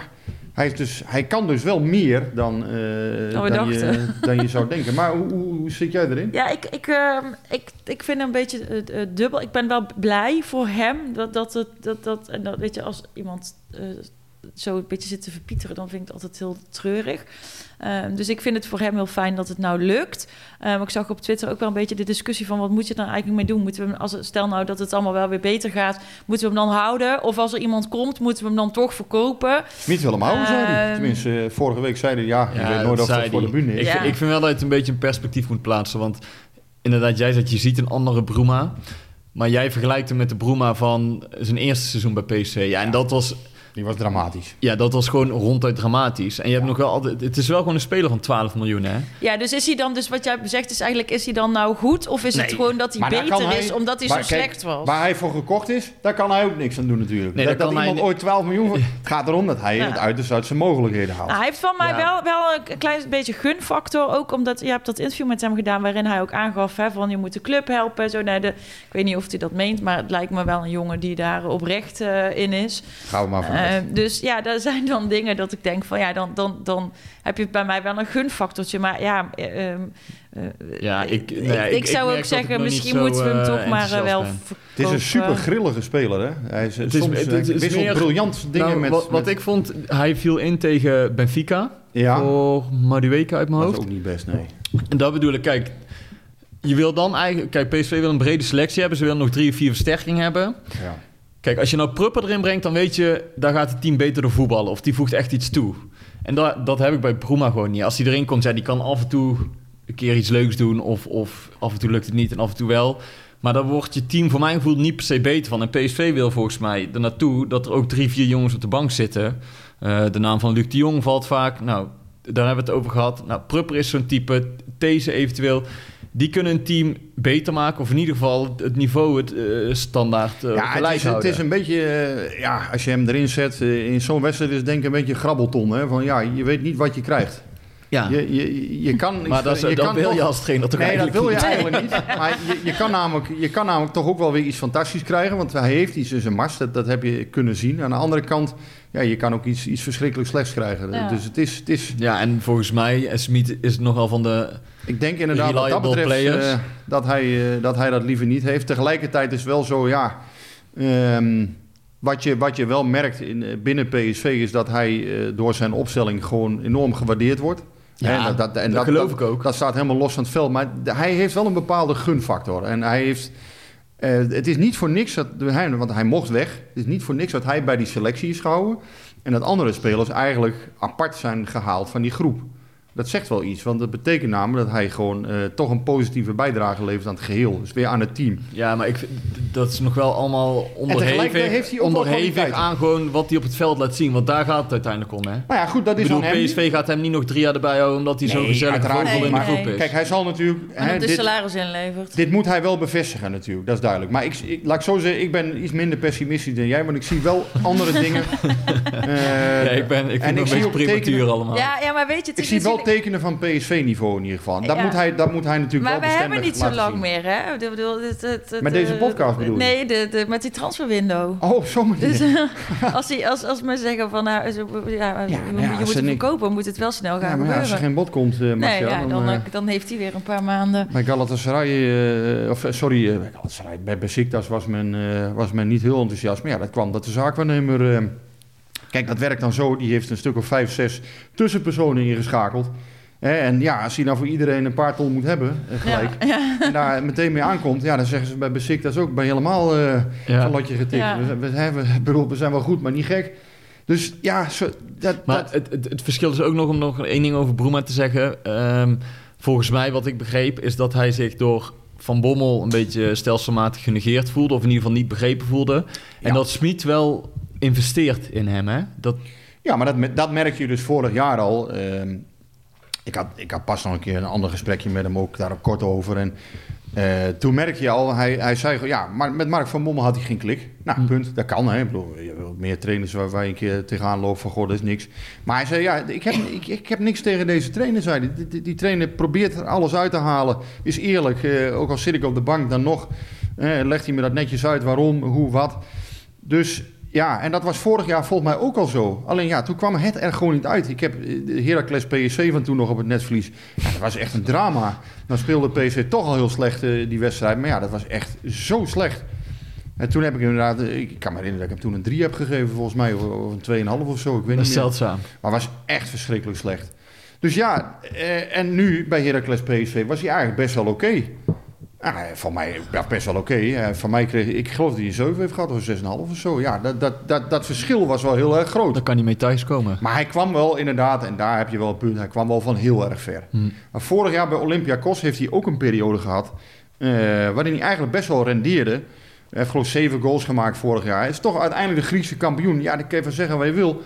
Hij, is dus, hij kan dus wel meer dan, eh, Dan we dan, je, *laughs* dan je zou denken. Maar hoe, hoe, zit jij erin? Ja, ik, ik, ehm, ik, ik vind hem een beetje eh, eh, dubbel. Ik ben wel blij voor hem dat dat het dat, dat en dat weet je als iemand zo een beetje zit te verpieteren, dan vind ik het altijd heel treurig. Ehm, dus ik vind het voor hem heel fijn dat het nou lukt. Ehm, ik zag op Twitter ook wel een beetje de discussie van wat moet je er nou eigenlijk mee doen? Moeten we hem, als, stel nou dat het allemaal wel weer beter gaat, moeten we hem dan houden? Of als er iemand komt, moeten we hem dan toch verkopen? Niet Willem Houden, zei hij. Ehm, Tenminste, eh, vorige week zei hij... ja, je weet nooit dat of dat voor de bühne is. Ik, Ja. ik vind wel dat je het een beetje in perspectief moet plaatsen. Want inderdaad, jij zegt, je ziet een andere Bruma. Maar jij vergelijkt hem met de Bruma van zijn eerste seizoen bij PSV. Ja, en dat was, Die was dramatisch. ja, dat was gewoon ronduit dramatisch. En je hebt nog wel altijd... Het is wel gewoon een speler van 12 miljoen, hè? Ja, dus is hij dan, dus wat jij zegt is eigenlijk, is hij dan nou goed? Of is het gewoon dat hij maar beter hij- is omdat hij maar zo kijk, slecht was? Waar hij voor gekocht is, daar kan hij ook niks aan doen natuurlijk. Nee, dat dat hij iemand ooit 12 miljoen... voor- Het gaat erom dat hij Ja. het uiterste uit zijn mogelijkheden haalt. Nou, hij heeft van mij Ja. wel, wel een klein beetje gunfactor. Ook omdat je hebt dat interview met hem gedaan waarin hij ook aangaf hè, van je moet de club helpen. Zo naar de, ik weet niet of hij dat meent, maar het lijkt me wel een jongen die daar oprecht eh, in is. Gaan we maar vanuit. Terecht. dus ja, daar zijn dan dingen dat ik denk van ja, dan, dan, dan heb je bij mij wel een gunfactortje. Maar ja, eh, ehm, eh, Ja, ik- ik, nou ja, ik- ik ik zou ook zeggen, misschien moeten we hem eh, toch maar eh, wel. Het is een super grillige speler, hè? Hij is, Het is- soms het- hij het is wisselt meer- briljant dingen Nou, met... wat, ik vond, hij viel in tegen Benfica. Ja, Voor Madueke uit mijn dat is hoofd. ook niet best, nee. En dat bedoel ik, kijk, je wil dan eigenlijk... Kijk, PSV wil een brede selectie hebben. Ze willen nog drie of vier versterkingen hebben. Ja. Kijk, als je nou Prupper erin brengt, dan weet je... daar gaat het team beter door voetballen. Of die voegt echt iets toe. En dat, dat heb ik bij Bruma gewoon niet. Als hij erin komt, ja, die kan af en toe een keer iets leuks doen. Of, of af en toe lukt het niet en af en toe wel. Maar daar wordt je team voor mijn gevoel niet per se beter van. En PSV wil volgens mij er naartoe dat er ook drie, vier jongens op de bank zitten. Eh, de naam van Luc de Jong valt vaak. Nou, daar hebben we het over gehad. Nou, Prupper is zo'n type. Deze eventueel. Die kunnen een team beter maken. Of in ieder geval het niveau, het eh, standaard eh, Ja, gelijk het is, het houden. is een beetje, eh, ja, als je hem erin zet, in zo'n wedstrijd is het denk ik een beetje grabbelton. Hè? Van ja, je weet niet wat je krijgt. Ja. Je, je, je kan, maar dat, is- je dat kan wil toch- je als trainer toch Nee, dat eigenlijk wil je niet? eigenlijk niet. *laughs* Maar je, je, kan namelijk, je kan namelijk toch ook wel weer iets fantastisch krijgen. Want hij heeft iets in zijn mars. Dat, dat heb je kunnen zien. Aan de andere kant, ja, je kan ook iets, iets verschrikkelijk slechts krijgen. Ja. Dus het is, het is, Ja, en volgens mij, Smit is nogal van de... ik denk inderdaad wat dat Reliable betreft players. eh, dat, hij, eh, dat hij dat liever niet heeft. Tegelijkertijd is wel zo, ja... ehm, wat, je, wat je wel merkt in, eh, binnen PSV is dat hij door zijn opstelling gewoon enorm gewaardeerd wordt. Ja, Hè, dat geloof ik ook. Dat staat helemaal los van het veld. Maar hij heeft wel een bepaalde gunfactor. En hij heeft... eh, het is niet voor niks dat hij, want hij mocht weg. Het is niet voor niks dat hij bij die selectie is gehouden. En dat andere spelers eigenlijk apart zijn gehaald van die groep. Dat zegt wel iets, want dat betekent namelijk dat hij gewoon eh, toch een positieve bijdrage levert aan het geheel. Dus weer aan het team. Ja, maar ik, vind- dat is nog wel allemaal onderhevig, heeft hij onderhevig aan gewoon wat hij op het veld laat zien. Want daar gaat het uiteindelijk om, hè? Maar ja, goed, dat Ik is bedoel, aan hem. PSV gaat hem niet nog drie jaar erbij houden... omdat hij Nee, gezellig vogel in de groep is. Kijk, hij zal natuurlijk... En hè, dit, salaris inlevert. dit moet hij wel bevestigen natuurlijk, dat is duidelijk. Maar ik, ik, laat ik zo zeggen, ik ben iets minder pessimistisch dan jij, want ik zie wel andere dingen. *laughs* Eh, ja, ik, ben, ik en vind het nog een zie beetje prematuur tekenen- allemaal. Ja, ja, maar weet je, het Ik is zie wel tekenen van PSV-niveau in ieder geval. Dat, Ja. moet hij, dat moet hij natuurlijk Maar wel we bestendig hebben niet zo lang zien. meer, hè? Ik bedoel, het, het, het, Met deze podcast bedoel je? Nee, de, de, met die transferwindow. Oh, manier. Dus *laughs* als, die, als, als men zeggen van, nou, zo- ja, je, ja, je als moet het verkopen, moet het wel snel gaan ja, maar ja, als er gebeuren. geen bod komt, Marcia, ja, dan, eh, eh, dan heeft hij weer een paar maanden. Bij Galatasaray, of sorry, bij Galatasaray, bij Besiktas was men, was men niet heel enthousiast. Maar ja, dat kwam dat de zaakwaarnemer... kijk, dat werkt dan zo. Die heeft een stuk of vijf, zes tussenpersonen ingeschakeld. Hè, en ja, als hij nou voor iedereen een paar ton moet hebben, eh, gelijk... Ja, ja. en daar meteen mee aankomt... ja, dan zeggen ze bij Besiktas ook... ben je helemaal eh Ja. van lotje getikt. Ja. We, we, we, we, bedoel, we zijn wel goed, maar niet gek. Dus ja, zo, dat, Maar dat, het, het, het verschil is ook nog om nog één ding over Broema te zeggen. Ehm, volgens mij, wat ik begreep, is dat hij zich door Van Bommel een beetje stelselmatig genegeerd voelde. Of in ieder geval niet begrepen voelde. En Ja. dat Smit wel investeert in hem, hè? Dat, Ja, maar dat, dat merk je dus vorig jaar al. Ehm, ik, had, ik had pas nog een keer een ander gesprekje met hem ook daar kort over. En eh, toen merk je al, hij, hij zei gewoon, ja, maar met Mark van Bommel had hij geen klik. Nou, Hm. punt. Dat kan, hè. Ik bedoel, je wel meer trainers waar, waar je een keer tegenaan loopt van, goh, dat is niks. Maar hij zei, ja, ik heb, ik, ik heb niks tegen deze trainer, zei hij. Die, die, die trainer probeert er alles uit te halen. Is eerlijk, eh, ook al zit ik op de bank, dan nog eh, legt hij me dat netjes uit waarom, hoe, wat. Dus ja, en dat was vorig jaar volgens mij ook al zo. Alleen ja, toen kwam het er gewoon niet uit. Ik heb de Heracles PSC van toen nog op het netvlies. Ja, dat was echt een drama. Dan speelde PSC toch al heel slecht eh, die wedstrijd. Maar ja, dat was echt zo slecht. En toen heb ik inderdaad, eh, ik kan me herinneren dat ik hem toen een 3 heb gegeven volgens mij. Of of een 2,5 of zo, ik weet dat niet is meer. zeldzaam. Maar was echt verschrikkelijk slecht. Dus ja, eh, en nu bij Heracles PSV was hij eigenlijk best wel oké. Ah, van mij ja, best wel oké. Eh, van mij kreeg ik geloof dat hij een 7 heeft gehad of een 6,5 of zo. Ja, dat, dat, dat, dat verschil was wel heel erg groot. Daar kan hij mee thuiskomen. Maar hij kwam wel inderdaad, en daar heb je wel een punt, hij kwam wel van heel erg ver. Hm. Maar vorig jaar bij Olympiakos heeft hij ook een periode gehad eh, waarin hij eigenlijk best wel rendeerde. Hij heeft geloof ik zeven goals gemaakt vorig jaar. Hij is toch uiteindelijk de Griekse kampioen. Ja, dat kan je van zeggen wat je wil.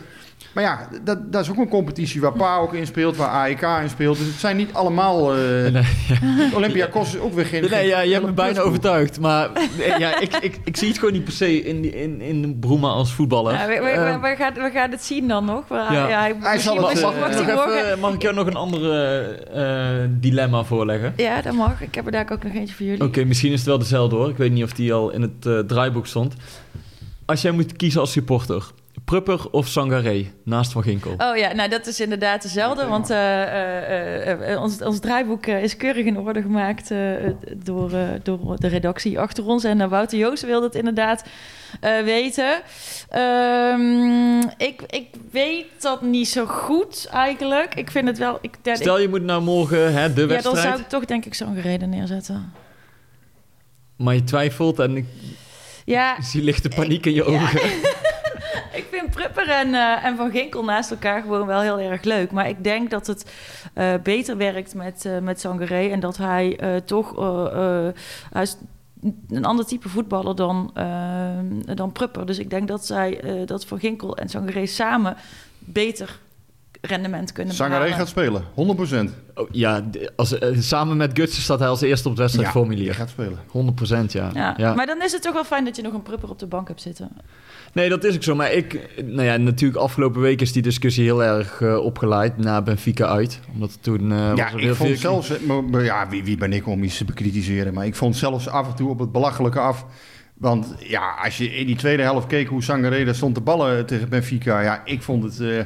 Maar ja, dat, dat is ook een competitie waar PA ook in speelt, waar AEK in speelt. Dus het zijn niet allemaal... eh Nee, *laughs* Olympiakos is ook weer geen... nee, ja, je hebt me geen bijna overtuigd. Maar nee, ja, ik, ik, ik zie het gewoon niet per se in, in, in Broema als voetballer. Ja, we, we, Ehm, we, we gaan, we gaan het zien dan nog. Maar, Ja. ja. hij, Hij zal het, mag, eh, mag Nog even, mag ik jou nog een andere eh, dilemma voorleggen? Ja, dat mag. Ik heb er daar ook nog eentje voor jullie. Oké, misschien is het wel dezelfde hoor. Ik weet niet of die al in het eh, draaiboek stond. Als jij moet kiezen als supporter, Prupper of Sangaré naast Van Ginkel? Oh ja, nou dat is inderdaad dezelfde. Want eh, eh, eh, ons, ons draaiboek is keurig in orde gemaakt eh, door, eh, door de redactie achter ons. En Wouter Joost wilde het inderdaad eh, weten. Ehm, ik, ik weet dat niet zo goed eigenlijk. Ik vind het wel... Ik, ja, Stel je moet nou morgen hè, de ja, dan wedstrijd, zou ik toch denk ik zo'n gereden neerzetten. maar je twijfelt en ik Ja, zie lichte paniek in je ogen. Vind *laughs* Prupper en, eh, en Van Ginkel naast elkaar gewoon wel heel erg leuk. Maar ik denk dat het eh, beter werkt met, eh met Sangaré. En dat hij toch... hij is een ander type voetballer dan, dan Prupper. Dus ik denk dat, zij, dat Van Ginkel en Sangaré samen beter rendement kunnen Sangaré behalen. gaat spelen, 100%. Oh, ja, als, eh, samen met Gutsen staat hij als eerste op het Ja, wedstrijdformulier. gaat spelen. 100% ja. Ja. ja. Maar dan is het toch wel fijn dat je nog een Prupper op de bank hebt zitten. Nee, dat is ook zo. Maar ik, nou ja, natuurlijk afgelopen week is die discussie heel erg eh, opgeleid na Benfica uit. Omdat toen eh, was Ja, er ik heel vond veel... zelfs... maar- maar Ja, wie, wie ben ik om iets te bekritiseren? Maar ik vond zelfs af en toe op het belachelijke af. Want ja, als je in die tweede helft keek hoe Sangaré daar stond te ballen tegen Benfica... Ja, ik vond het... eh,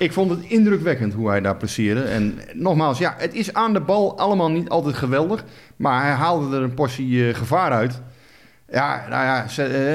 ik vond het indrukwekkend hoe hij daar presteerde. En nogmaals, ja, het is aan de bal allemaal niet altijd geweldig. Maar hij haalde er een portie eh, gevaar uit. Ja, nou ja,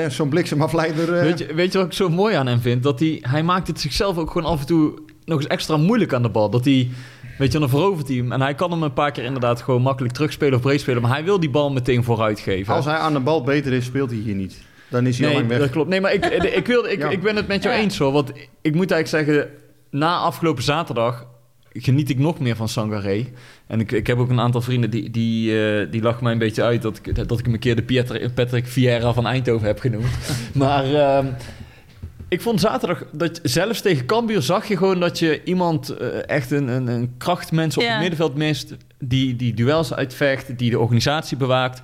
eh, zo'n bliksemafleider... eh, Weet je, weet je wat ik zo mooi aan hem vind? Dat hij, hij maakt het zichzelf ook gewoon af en toe nog eens extra moeilijk aan de bal. Dat hij, weet je, dan verovert hij hem. En hij kan hem een paar keer inderdaad gewoon makkelijk terugspelen of breed spelen. Maar hij wil die bal meteen vooruit geven. Als hij aan de bal beter is, speelt hij hier niet. Dan is hij al Nee, lang weg. dat klopt. Nee, maar ik, ik, wil, ik, Ja. ik ben het met jou Ja. eens hoor. Want ik moet eigenlijk zeggen, na afgelopen zaterdag geniet ik nog meer van Sangaré. En ik, ik heb ook een aantal vrienden die, die, eh, die lachen mij een beetje uit dat ik, dat ik hem een keer de Pieter, Patrick Vieira van Eindhoven heb genoemd. *laughs* maar ehm, ik vond zaterdag dat zelfs tegen Cambuur zag je gewoon dat je iemand eh, echt een, een, een krachtmens op Ja. het middenveld mist. Die, die duels uitvecht, die de organisatie bewaakt.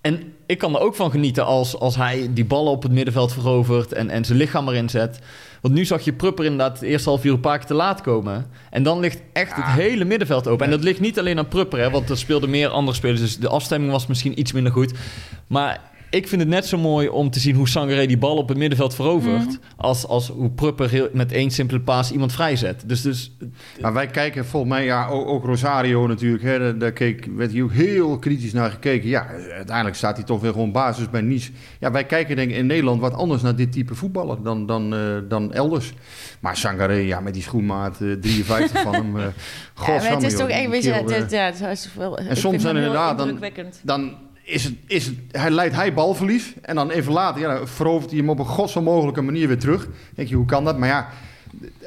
En ik kan er ook van genieten als, als hij die ballen op het middenveld verovert en, en zijn lichaam erin zet. Want nu zag je Prupper inderdaad het eerste half uur een paar keer te laat komen. En dan ligt echt het hele middenveld open. En dat ligt niet alleen aan Prupper, hè, want er speelden meer andere spelers. Dus de afstemming was misschien iets minder goed. Maar ik vind het net zo mooi om te zien hoe Sangaré die bal op het middenveld verovert. Als, als hoe Prupper heel- met één simpele paas iemand vrijzet. Dus, dus Maar wij kijken volgens mij, ja, ook, ook Rosario natuurlijk, hè, daar, daar keek, werd hier ook heel kritisch naar gekeken. Ja, uiteindelijk staat hij toch weer gewoon basis bij Nice. Ja, wij kijken denk ik in Nederland wat anders naar dit type voetballer dan, dan, eh, dan elders. Maar Sangaré, ja, met die schoenmaat eh, 53 van hem. eh *laughs* Ja, maar godsamme, het is joh, toch echt een beetje... eh, ja, het is wel, en soms dan inderdaad, dan, dan is het, is het, hij leidt hij balverlies. En dan even later, ja, dan verovert hij hem op een godsonmogelijke manier weer terug. denk je, hoe kan dat? Maar ja,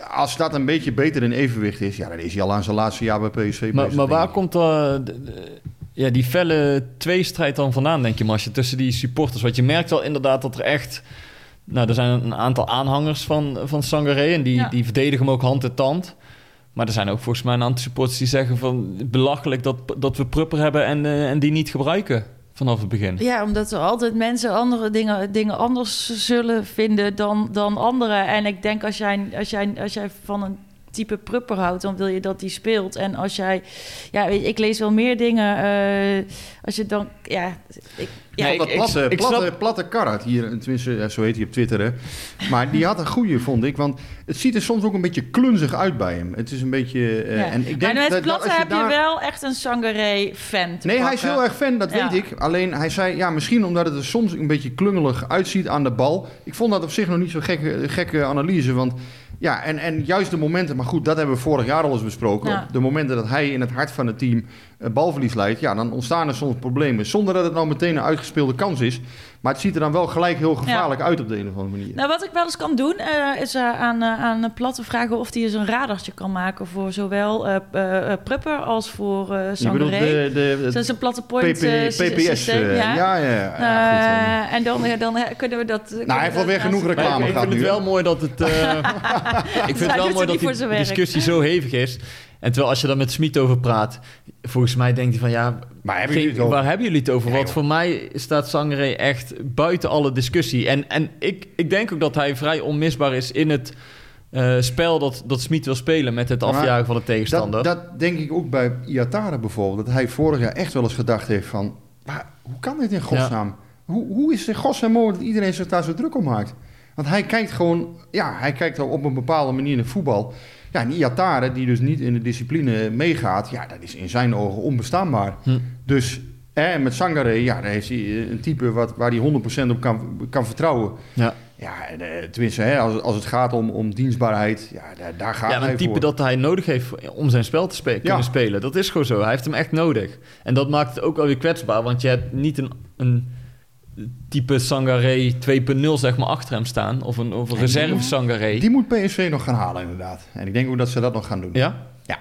als dat een beetje beter in evenwicht is, ja, dan is hij al aan zijn laatste jaar bij PSV bezig. Maar, maar waar komt uh, ja, die felle tweestrijd dan vandaan, denk je, Masje, tussen die supporters? Want je merkt wel inderdaad dat er echt... Nou, er zijn een aantal aanhangers van, van Sangaré en die, Ja. die verdedigen hem ook hand en tand. Maar er zijn ook volgens mij een aantal supporters die zeggen van... belachelijk dat, dat we Prupper hebben en, eh, en die niet gebruiken vanaf het begin. Ja, omdat er altijd mensen andere dingen, dingen anders zullen vinden dan, dan anderen. En ik denk als jij, als, jij, als jij van een type prupper houdt, dan wil je dat die speelt. En als jij, ja, weet je, ik lees wel meer dingen. eh, als je dan, ja, ik, ja, Nee, dat ik- platte, ik platte, snap- platte Karat hier, tenminste, ja, zo heet hij op Twitter, hè. Maar die had een goede, vond ik. Want het ziet er soms ook een beetje klunzig uit bij hem. Het is een beetje... eh, ja. en ik denk maar met dat- dat platte als heb je daar- wel echt een Sangaré-fan. Nee, hij is heel erg fan, dat Ja. weet ik. Alleen hij zei, ja, misschien omdat het er soms een beetje klungelig uitziet aan de bal. Ik vond dat op zich nog niet zo'n gekke, gekke analyse. Want ja, en, en juist de momenten, maar goed, dat hebben we vorig jaar al eens besproken. Ja. De momenten dat hij in het hart van het team balverlies leidt, ja, dan ontstaan er soms problemen. Zonder dat het nou meteen een uitgespeelde kans is. Maar het ziet er dan wel gelijk heel gevaarlijk uit op de een of andere manier. Nou, wat ik wel eens kan doen, eh, is eh, aan, eh, aan Platte vragen of hij eens een radartje kan maken voor zowel eh eh, eh, Prupper als voor eh Je bedoelt Sangaré. de, de, Dat is een platte point PP, PPS. systeem, ja, ja, ja. ja, goed, Eh, en dan, dan kunnen we dat... Nou, hij heeft wel weer genoeg reclame Maar ik, ik gehad vind het nu. wel mooi dat het. eh, *laughs* *laughs* ik vind het wel mooi dat die discussie zo hevig is. En terwijl als je dan met Smit over praat, volgens mij denkt hij van ja, Maar hebben geen- jullie waar hebben jullie het over? Want joh. voor mij staat Sangaré echt buiten alle discussie. En, en ik, ik denk ook dat hij vrij onmisbaar is in het eh, spel dat, dat Smit wil spelen met het Maar afjagen van de tegenstander. Dat, dat denk ik ook bij Iatare bijvoorbeeld. Dat hij vorig jaar echt wel eens gedacht heeft van... Maar hoe kan dit in godsnaam? Hoe, hoe is het in godsnaam mogelijk dat iedereen zich daar zo druk om maakt? Want hij kijkt gewoon, ja, hij kijkt op een bepaalde manier naar voetbal. Ja, en Iatare, die dus niet in de discipline meegaat, ja, dat is in zijn ogen onbestaanbaar. Hm. Dus eh, met Sangare, ja, daar heeft hij eh, een type wat, waar hij 100% op kan, kan vertrouwen. Ja. Ja, en, eh, tenminste, hè, als, als het gaat om, om dienstbaarheid, ja, daar, daar gaat Ja, hij een type voor. dat hij nodig heeft om zijn spel te spe- kunnen spelen. Dat is gewoon zo. Hij heeft hem echt nodig. En dat maakt het ook wel weer kwetsbaar, want je hebt niet een, een type Sangaré 2.0 zeg maar achter hem staan. Of een, of een reserve Sangaré. Die moet PSV nog gaan halen, inderdaad. En ik denk ook dat ze dat nog gaan doen. Ja? Ja.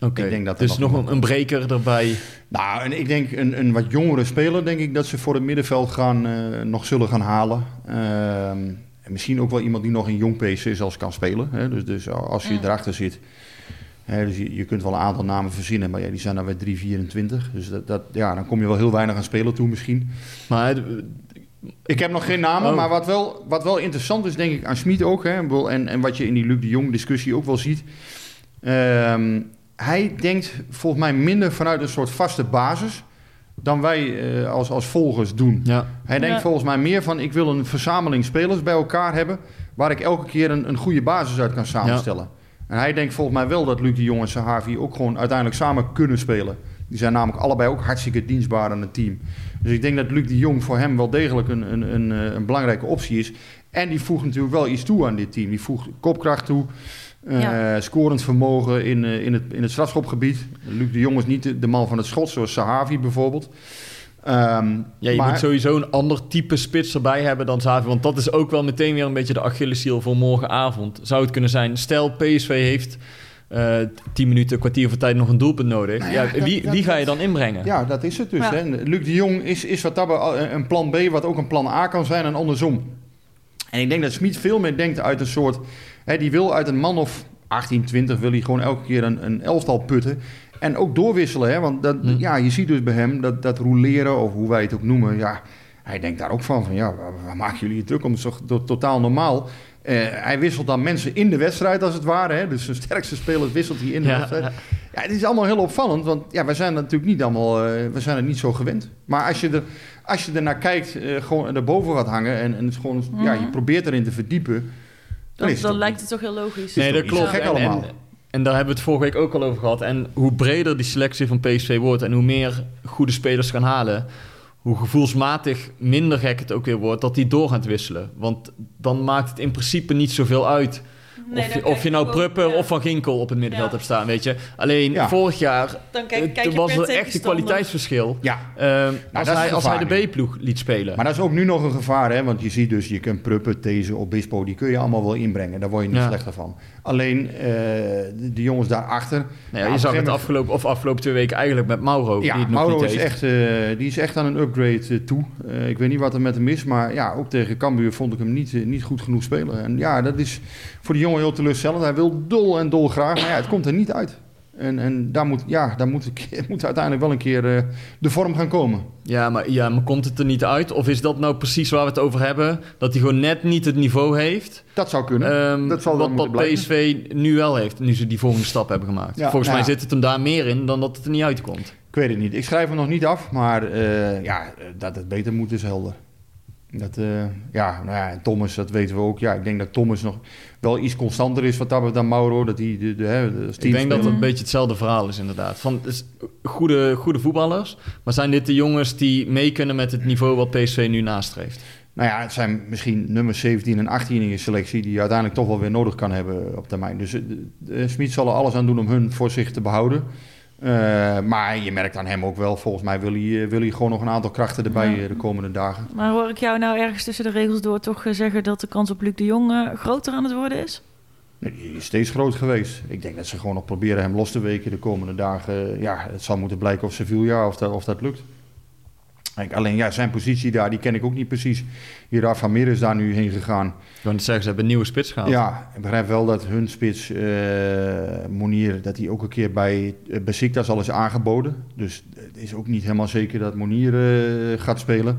Oké, Ik denk dat er dus nog nog een, een breker erbij. Nou, en ik denk een, een wat jongere speler, denk ik dat ze voor het middenveld gaan, eh, nog zullen gaan halen. Ehm, en misschien ook wel iemand die nog in jong PSV zelfs kan spelen. Hè? Dus, dus als je erachter zit. Hè, dus je, je kunt wel een aantal namen verzinnen, maar ja, die zijn dan bij 3,24. Dus dat, dat, ja, dan kom je wel heel weinig aan spelen toe misschien. Maar eh, Ik heb nog geen namen, Oh. maar wat wel, wat wel interessant is, denk ik, aan Smit ook. Hè, en, en wat je in die Luc de Jong discussie ook wel ziet. Ehm, hij denkt volgens mij minder vanuit een soort vaste basis dan wij eh, als, als volgers doen. ja. Hij denkt Ja. volgens mij meer van, ik wil een verzameling spelers bij elkaar hebben... waar ik elke keer een, een goede basis uit kan samenstellen. En hij denkt volgens mij wel dat Luc de Jong en Sahavi ook gewoon uiteindelijk samen kunnen spelen. Die zijn namelijk allebei ook hartstikke dienstbaar aan het team. Dus ik denk dat Luc de Jong voor hem wel degelijk een, een, een, eh, een belangrijke optie is. En die voegt natuurlijk wel iets toe aan dit team. Die voegt kopkracht toe, eh, scorend vermogen in, eh, in, het, in het strafschopgebied. Luc de Jong is niet de, de man van het schot, zoals Sahavi bijvoorbeeld. Ehm, Ja, je maar- moet sowieso een ander type spits erbij hebben dan Xavi. Want dat is ook wel meteen weer een beetje de Achilleshiel voor morgenavond. Zou het kunnen zijn, stel PSV heeft eh 10 minuten, een kwartier voor tijd nog een doelpunt nodig. Nou ja, ja, dat- wie, dat- wie ga je dan inbrengen? Ja, dat is het dus. Ja. Hè. Luc de Jong is, is wat dat een plan B, wat ook een plan A kan zijn en andersom. En ik denk dat Smit veel meer denkt uit een soort... Hè, die wil uit een man of 18, 20, wil hij gewoon elke keer een, een elftal putten. En ook doorwisselen, hè, want dat, Hm. ja, je ziet dus bij hem dat, dat rouleren, of hoe wij het ook noemen... Ja, hij denkt daar ook van, van ja, waar, maken jullie je druk om? Het is toch to- totaal normaal. Eh, hij wisselt dan mensen in de wedstrijd, als het ware. Hè? Dus zijn sterkste spelers wisselt hij in de Ja. wedstrijd. Ja, het is allemaal heel opvallend, want ja, wij zijn natuurlijk niet allemaal, eh, we zijn het niet zo gewend. Maar als je er, als je er naar kijkt, eh, gewoon erboven gaat hangen en, en het gewoon, ja, je Mhm. probeert erin te verdiepen, dan, Dan, is het dan toch- lijkt het toch heel logisch. Nee, dat klopt. gek En, allemaal? en, en daar hebben we het vorige week ook al over gehad. En hoe breder die selectie van PSV wordt en hoe meer goede spelers gaan halen, hoe gevoelsmatig minder gek het ook weer wordt dat die door gaan wisselen. Want dan maakt het in principe niet zoveel uit Nee, of, je, of nou ook- Prupper ja. of Van Ginkel op het middenveld Ja. hebt staan, weet je. Alleen Ja. vorig jaar Dan kijk, kijk was er echt een kwaliteitsverschil. Ja, Ehm, als, hij, als hij de B-ploeg liet spelen. maar dat is ook nu nog een gevaar, hè? want je ziet dus, je kunt Pruppen, These, Obispo, die kun je allemaal wel inbrengen. Daar word je niet Ja. slechter van. Alleen, eh, de, jongens daarachter... Nou ja, je zag het afgelopen, of afgelopen twee weken eigenlijk met Mauro. die het nog Mauro niet is heeft. echt, eh, die is echt aan een upgrade eh, toe. Eh, ik weet niet wat er met hem is, maar ja, ook tegen Cambuur vond ik hem niet, niet goed genoeg spelen. En ja, dat is voor de jongen heel teleurstellend. Hij wil dol en dol graag, maar ja, het komt er niet uit. En, en daar moet, ja, daar moet, ik- *laughs* moet uiteindelijk wel een keer eh, de vorm gaan komen. Ja maar, ja, maar komt het er niet uit? Of is dat nou precies waar we het over hebben? Dat hij gewoon net niet het niveau heeft. Dat zou kunnen. ehm, dat zal wel wat. PSV nu wel heeft, nu ze die volgende stap hebben gemaakt. Ja, Volgens nou mij ja. zit het hem daar meer in dan dat het er niet uitkomt. Ik weet het niet. Ik schrijf hem nog niet af, maar eh, ja, eh, dat het beter moet is helder. Dat, eh, ja, nou ja, Thomas, dat weten we ook. Ja, ik denk dat Thomas nog wel iets constanter is wat dat dan Mauro. Dat hij de, Ik denk dat het een beetje hetzelfde verhaal is inderdaad. Van, is goede, goede voetballers, maar zijn dit de jongens die mee kunnen met het niveau wat PSV nu nastreeft? Nou ja, het zijn misschien nummer 17 en 18 in je selectie die je uiteindelijk toch wel weer nodig kan hebben op termijn. Dus eh, Smit zal er alles aan doen om hun voor zich te behouden. Eh, maar je merkt aan hem ook wel, volgens mij wil hij, eh, wil hij gewoon nog een aantal krachten erbij Ja. eh, de komende dagen. Maar hoor ik jou nou ergens tussen de regels door toch zeggen dat de kans op Luc de Jong groter aan het worden is? Nee, Die is steeds groot geweest. Ik denk dat ze gewoon nog proberen hem los te weken de komende dagen. Ja, het zal moeten blijken of Sevilla of dat, of dat lukt. Kijk, alleen ja, zijn positie daar, die ken ik ook niet precies. Hieraf van Meer is daar nu heen gegaan. Niet zeggen, ze hebben een nieuwe spits gehaald. Ja, ik begrijp wel dat hun spits, eh Monier, dat hij ook een keer bij uh, Besiktas al is aangeboden. Dus het is ook niet helemaal zeker dat Monier eh, gaat spelen.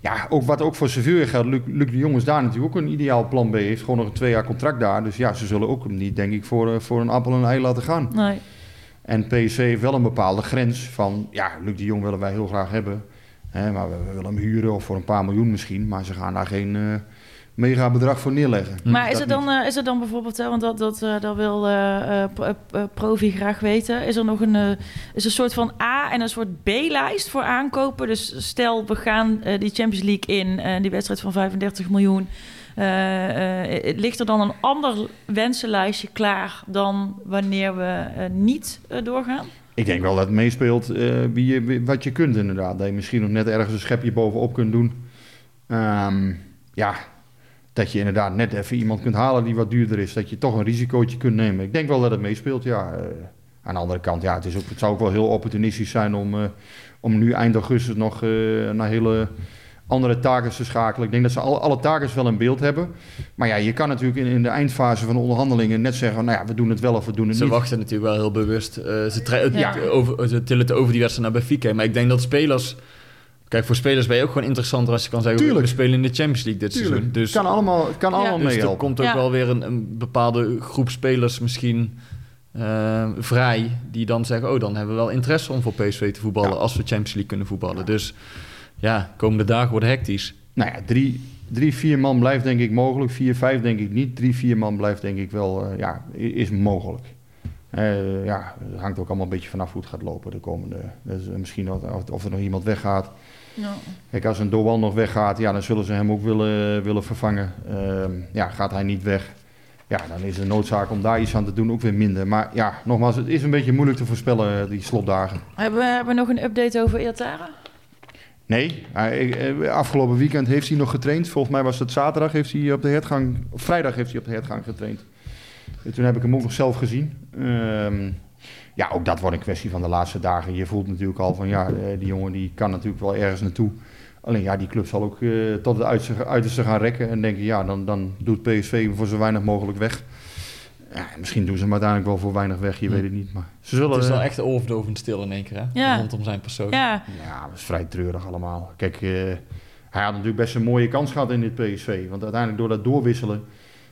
Ja, ook wat ook voor Sevilla geldt, Luc, Luc de Jong is daar natuurlijk ook een ideaal plan B. Heeft gewoon nog een twee jaar contract daar. Dus ja, ze zullen ook hem niet, denk ik, voor, voor een appel en een ei laten gaan. Nee. En PSV heeft wel een bepaalde grens van, ja, Luc de Jong willen wij heel graag hebben. Hè, maar we, we willen hem huren of voor een paar miljoen misschien. Maar ze gaan daar geen, eh, mega bedrag voor neerleggen. Maar is Dat er, dan, eh, is er dan bijvoorbeeld, hè, want dat, dat, eh, dat wil eh, eh, Pro- eh, Provi graag weten, is er nog een, is een soort van A- en een soort B-lijst voor aankopen? Dus stel, we gaan eh, die Champions League in, eh, die wedstrijd van 35 miljoen. Eh, eh, ligt er dan een ander wensenlijstje klaar dan wanneer we niet eh, doorgaan? Ik denk wel dat het meespeelt eh, wie je, wat je kunt inderdaad. Dat je misschien nog net ergens een schepje bovenop kunt doen. Ehm, ja, dat je inderdaad net even iemand kunt halen die wat duurder is. Dat je toch een risicootje kunt nemen. Ik denk wel dat het meespeelt, ja. Eh, aan de andere kant, ja, het, is ook, het zou ook wel heel opportunistisch zijn om, eh, om nu eind augustus nog naar hele andere takers te schakelen. Ik denk dat ze alle, alle takers wel in beeld hebben. Maar ja, je kan natuurlijk in, in de eindfase van de onderhandelingen net zeggen... nou ja, we doen het wel of we doen het Ze niet. wachten natuurlijk wel heel bewust. Eh, ze, Ja. over, ze tillen het over die wedstrijd naar Benfica. Maar ik denk dat spelers... Kijk, voor spelers ben je ook gewoon interessanter als je kan zeggen... we- Tuurlijk. we spelen in de Champions League dit Tuurlijk. seizoen. Dus, het kan allemaal, kan Ja. allemaal dus er meehelpen. komt ook Ja. wel weer een, een bepaalde groep spelers misschien eh, vrij... die dan zeggen, oh, dan hebben we wel interesse om voor PSV te voetballen... Ja. als we Champions League kunnen voetballen. Dus ja, komende dagen worden hectisch. Nou ja, drie, drie, vier man blijft denk ik mogelijk. Vier, vijf denk ik niet. Drie, vier man blijft denk ik wel, eh, ja, is mogelijk. Eh, ja, het hangt ook allemaal een beetje vanaf hoe het gaat lopen de komende. Dus, eh, misschien of, of- er nog iemand weggaat. Ja. Kijk, als een Doan nog weggaat, ja, dan zullen ze hem ook willen, willen vervangen. Ehm, ja, gaat hij niet weg, ja, dan is de noodzaak om daar iets aan te doen ook weer minder. Maar ja, nogmaals, het is een beetje moeilijk te voorspellen, die slotdagen. Hebben, we, hebben we nog een update over Iatara? Nee, eh, afgelopen weekend heeft hij nog getraind. Volgens mij was het zaterdag heeft hij op de hertgang, vrijdag heeft hij op de hertgang getraind. En toen heb ik hem ook nog zelf gezien. Ehm, ja, ook dat wordt een kwestie van de laatste dagen. Je voelt natuurlijk al van ja, eh, die jongen die kan natuurlijk wel ergens naartoe. Alleen ja, die club zal ook eh, tot het uiterste, gaan rekken en denken ja, dan, dan doet PSV voor zo weinig mogelijk weg. Ja, misschien doen ze hem uiteindelijk wel voor weinig weg, je Hm. weet het niet. Maar ze zullen. Het is wel echt oorverdovend stil in één keer, hè? Ja. Rondom zijn persoon. Ja, Ja, dat is vrij treurig allemaal. Kijk, eh, hij had natuurlijk best een mooie kans gehad in dit PSV. Want uiteindelijk door dat doorwisselen...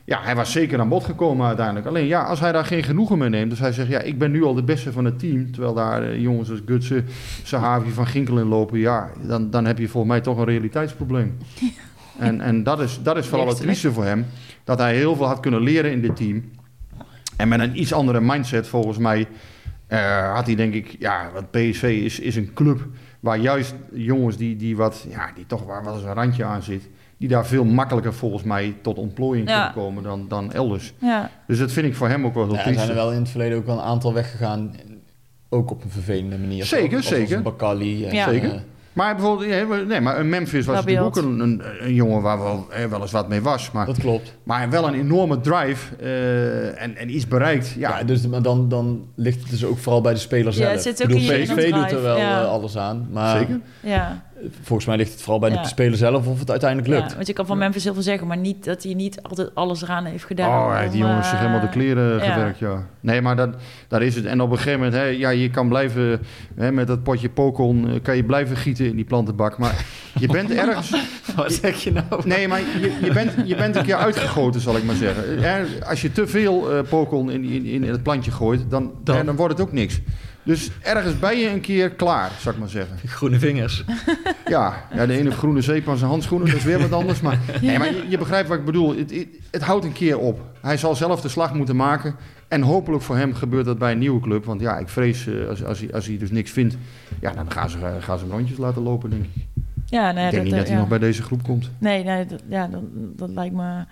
Ja, hij was zeker aan bod gekomen uiteindelijk. Alleen ja, als hij daar geen genoegen mee neemt... Dus hij zegt, ja, ik ben nu al de beste van het team... Terwijl daar eh, jongens als Gutsen, Sahavi, Van Ginkel in lopen... Ja, dan, dan heb je volgens mij toch een realiteitsprobleem. *laughs* En, en dat is, dat is vooral het trieste voor hem. Dat hij heel veel had kunnen leren in dit team. En met een iets andere mindset volgens mij... eh, had hij denk ik... Ja, want PSV is, is een club waar juist jongens die, die, wat, ja, die toch waar wel eens een randje aan zit... die daar veel makkelijker volgens mij tot ontplooiing Ja. kunnen komen dan, dan elders. ja. Dus dat vind ik voor hem ook wel heel Ja, er zijn er wel in het verleden ook wel een aantal weggegaan. Ook op een vervelende manier. Zeker, Zoals zeker. een Bakali. En, Ja. Zeker. Eh, Maar bijvoorbeeld, ja, nee, maar een Memphis was natuurlijk ook een, een, een jongen waar wel, eh, wel eens wat mee was. Maar, dat klopt. maar wel een enorme drive eh, en, en iets bereikt. Ja, Ja, dus maar dan, dan ligt het dus ook vooral bij de speler Ja, zelf. het zit Ik ook bedoel, in je PSV doet er wel ja. eh, alles aan. Maar Zeker. ja. Volgens mij ligt het vooral bij Ja. de speler zelf of het uiteindelijk lukt. Ja, want je kan van Memphis heel veel zeggen, maar niet dat hij niet altijd alles eraan heeft gedaan. Oh, die jongens zich eh, helemaal de kleren ja. gewerkt, ja. Nee, maar dat, daar is het. En op een gegeven moment, hè, ja, je kan blijven, hè, met dat potje pokon, eh, kan je blijven gieten in die plantenbak. Maar *laughs* je bent ergens... *laughs* Wat zeg je nou? Nee, maar je, je, bent, je bent een keer uitgegoten, zal ik maar zeggen. Als je te veel eh pokon in, in, in het plantje gooit, dan, Dan- wordt het ook niks. Dus ergens ben je een keer klaar, zal ik maar zeggen. Groene vingers. *laughs* Ja, ja de ene heeft groene zeep aan zijn handschoenen, dat is weer wat anders. Maar, nee, maar je, je begrijpt wat ik bedoel. Het, het, het houdt een keer op. Hij zal zelf de slag moeten maken. En hopelijk voor hem gebeurt dat bij een nieuwe club. Want ja, ik vrees eh, als, als, hij, als hij dus niks vindt, ja, dan gaan ze, gaan ze hem rondjes laten lopen, denk ik. Ja, nee, ik denk niet dat hij ja. nog bij deze groep komt. Nee, nee dat, ja, dat, dat, lijkt me,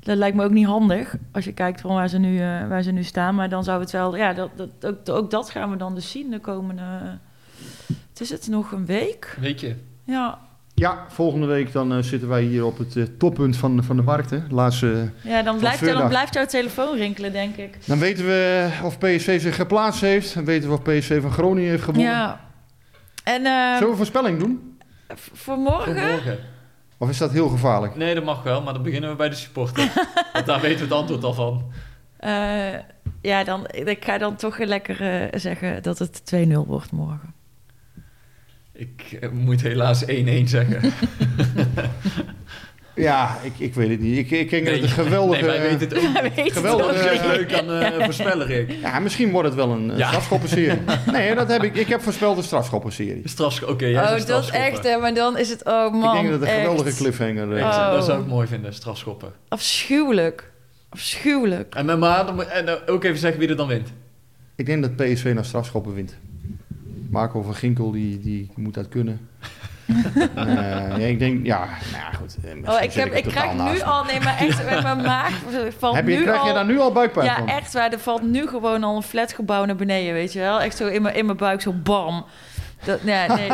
dat lijkt me ook niet handig. Als je kijkt van waar ze nu, eh, waar ze nu staan. Maar dan zou het wel... Ja, dat, dat, ook, ook dat gaan we dan dus zien de komende... Het is het nog een week? Weet je? Ja, Ja, volgende week dan eh, zitten wij hier op het eh, toppunt van, van de markt. Hè. Laatste, ja dan, blijft, dan blijft jouw telefoon rinkelen, denk ik. dan weten we of PSV zich geplaatst heeft. Dan weten we of PSV van Groningen heeft gewonnen. Ja. En eh, Zullen we een voorspelling doen? Voor morgen... Morgen. Of is dat heel gevaarlijk? Nee, dat mag wel, maar dan beginnen we bij de supporter. *laughs* Want daar weten we het antwoord al van. eh, ja, dan, ik ga dan toch lekker eh, zeggen dat het 2-0 wordt morgen. Ik eh, moet helaas 1-1 zeggen. *laughs* Ja, ik, ik weet het niet. Ik, ik denk dat het een geweldige... Nee, wij weten het ook. Weet het Geweldig, ook eh, leuk aan eh voorspellen, Rick. Ja, misschien wordt het wel een, een Ja. strafschoppenserie. *laughs* nee, dat heb ik. Ik heb voorspeld een strafschoppenserie. Strafsch Oké, jij Oh, zegt dat is echt, hè, maar dan is het, oh man, ik denk dat het een echt geweldige cliffhanger is. Oh. Dat zou ik mooi vinden, strafschoppen. afschuwelijk. Afschuwelijk. En, maar, dan moet- en eh, ook even zeggen wie er dan wint. Ik denk dat PSV naar strafschoppen wint. Marco van Ginkel, die, die moet dat kunnen. Ja, ik denk, ja, nou ja, goed. eh, Oh, ik, heb, ik krijg nu al, nee, maar echt met mijn maag valt Heb je, nu krijg al... je daar nu al buikpijn Ja, van? echt waar. Er valt nu gewoon al een flatgebouw naar beneden, weet je wel? Echt zo in mijn, in mijn buik, zo bam. Dat, nee, *laughs* nee.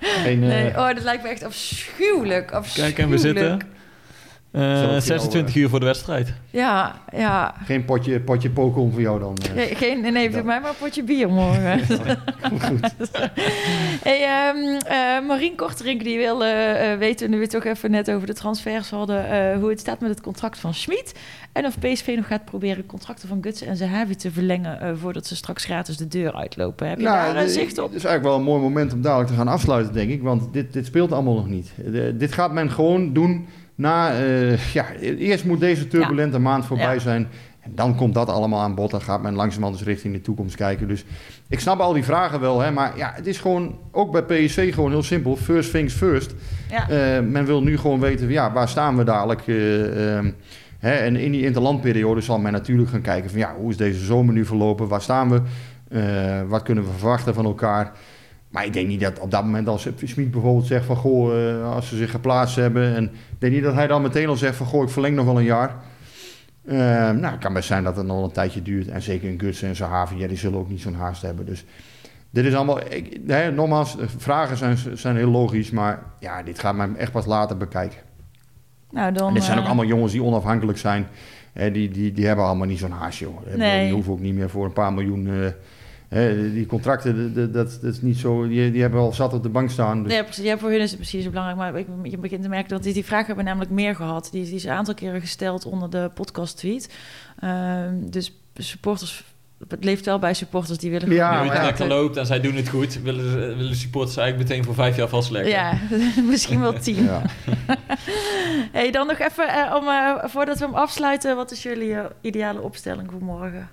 Geen, eh, nee. Oh, dat lijkt me echt afschuwelijk. afschuwelijk. Kijk, en we zitten eh, Zal het 26 jou, uur voor de wedstrijd. Ja, ja. geen potje, potje pokom voor jou dan. eh. Nee, geen, nee, voor mij maar een potje bier morgen. *laughs* hey, ehm eh, Marien Korterink die wil eh, eh, weten, nu we het toch even net over de transfers hadden, eh, hoe het staat met het contract van Schmid. En of PSV nog gaat proberen contracten van Gutsen en Zahavi te verlengen eh, voordat ze straks gratis de deur uitlopen. Heb je daar Nou, een zicht op? Het is eigenlijk wel een mooi moment om dadelijk te gaan afsluiten, denk ik. Want dit, dit speelt allemaal nog niet. De- dit gaat men gewoon doen na... eh, ja, eerst moet deze turbulente maand voorbij Ja. zijn. En dan komt dat allemaal aan bod. Dan gaat men langzamerhand dus richting de toekomst kijken. Dus ik snap al die vragen wel. Hè, maar ja, het is gewoon, ook bij PSV gewoon heel simpel. First things first. Ja. Eh, men wil nu gewoon weten, ja, waar staan we dadelijk? ehm, hè, en in die interlandperiode zal men natuurlijk gaan kijken van... ja, hoe is deze zomer nu verlopen? Waar staan we? Wat kunnen we verwachten van elkaar? Maar ik denk niet dat op dat moment als Smit bijvoorbeeld zegt van... goh, eh, als ze zich geplaatst hebben... en ik denk niet dat hij dan meteen al zegt van... goh, ik verleng nog wel een jaar. Eh, nou, het kan best zijn dat het nog een tijdje duurt. En zeker in Guts en Zahavi, ja, die zullen ook niet zo'n haast hebben. Dus dit is allemaal... Ik, hè, nogmaals, vragen zijn, zijn heel logisch... maar ja, dit gaat men echt pas later bekijken. Nou, dan, En dit zijn ook eh, allemaal jongens die onafhankelijk zijn. Hè, die, die, die hebben allemaal niet zo'n haast, joh. Nee. Die hoeven ook niet meer voor een paar miljoen... hè, die contracten, dat, dat, dat, is niet zo... Die, die hebben al zat op de bank staan. Dus Ja, precies. Ja, voor hun is het precies zo belangrijk. Maar ik, je begint te merken dat die, die vraag hebben we namelijk meer gehad. Die, die is een aantal keren gesteld onder de podcast-tweet. Ehm, dus supporters... Het leeft wel bij supporters die willen... Ja, nu het lekker loopt en zij doen het goed, willen, willen supporters eigenlijk meteen voor vijf jaar vastleggen. Ja, *laughs* misschien wel tien. ja. Hey, dan nog even, eh, om, eh, voordat we hem afsluiten... wat is jullie eh, ideale opstelling voor morgen?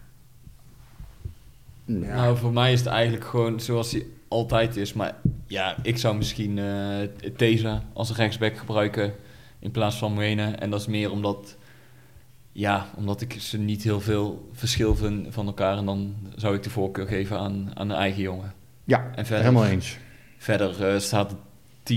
Ja. Nou, voor mij is het eigenlijk gewoon zoals hij altijd is. Maar ja, ik zou misschien eh Teza als een rechtsback gebruiken in plaats van Moene. En dat is meer omdat, ja, omdat ik ze niet heel veel verschil vind van elkaar. En dan zou ik de voorkeur geven aan, aan een eigen jongen. ja, En verder, helemaal eens. verder eh, staat het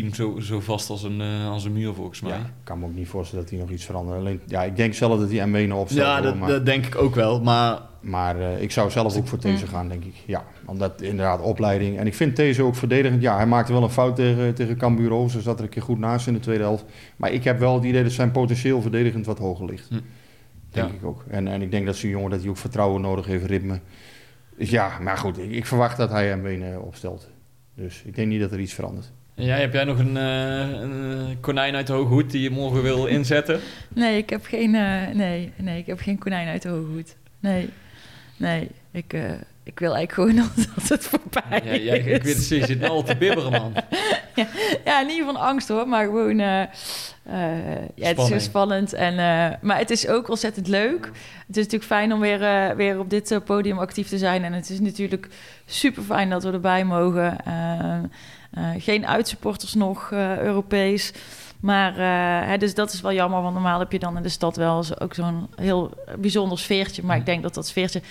team zo, zo vast als een, eh, als een muur volgens mij. Ja, ik kan me ook niet voorstellen dat hij nog iets verandert. Alleen, ja, ik denk zelf dat hij M1 nog opstelt. Ja, dat, maar dat denk ik ook wel. Maar maar eh, ik zou zelf ook voor deze gaan, denk ik. Ja, omdat inderdaad opleiding... En ik vind deze ook verdedigend. Ja, hij maakte wel een fout tegen, tegen Cambuur. Ze zat er een keer goed naast in de tweede helft. Maar ik heb wel het idee dat zijn potentieel verdedigend wat hoger ligt. Hm. Denk Ja. ik ook. En, en ik denk dat zo'n jongen dat hij ook vertrouwen nodig heeft, ritme. Dus ja, maar goed. Ik, ik verwacht dat hij hem benen opstelt. Dus ik denk niet dat er iets verandert. Jij, heb jij nog een, eh, een eh, konijn uit de hoge hoed die je morgen wil inzetten? *laughs* Nee, ik heb geen, eh, nee, nee, ik heb geen konijn uit de hoge hoed. Nee, nee. Ik, ik wil eigenlijk gewoon *laughs* dat, het voorbij Ja, jij, ik weet het, je zit nou al te bibberen, man. *laughs* Ja, niet van angst hoor, maar gewoon... ja, het is zo Spanning. spannend. En, maar het is ook ontzettend leuk. Het is natuurlijk fijn om weer, weer op dit podium actief te zijn. En het is natuurlijk super fijn dat we erbij mogen. Eh, geen uitsupporters nog, eh, Europees. Maar eh, hè, dus dat is wel jammer, want normaal heb je dan in de stad wel ook zo'n heel bijzonder sfeertje. Maar ik denk dat dat sfeertje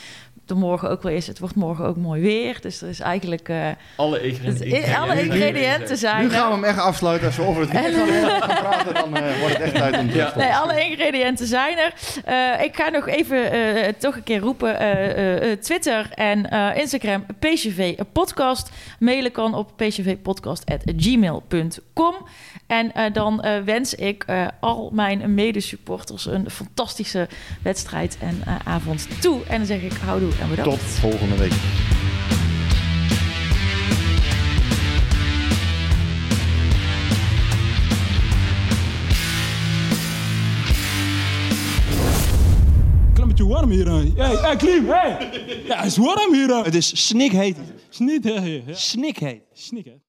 er morgen ook wel is. Het wordt morgen ook mooi weer. Dus er is eigenlijk... eh, Alle ingrediënten. alle ingrediënten zijn Nu gaan we hem echt afsluiten. Als we over het weer gaan, gaan praten, dan eh, wordt het echt om te Ja. Nee, alle ingrediënten zijn er. Eh, ik ga nog even eh, toch een keer roepen. eh, eh, eh, Twitter en eh, Instagram PCV Podcast. Mailen kan op pcvpodcast.gmail.com. En eh, dan eh, wens ik eh, al mijn medesupporters een fantastische wedstrijd en eh, avond toe. En dan zeg ik houdoe en bedankt. Tot volgende week. Warm hier. Hey, hey, Klim, hey! Ja, het is warm hier. Het is snikheet. Snikheet. Snikheet. Snikheet.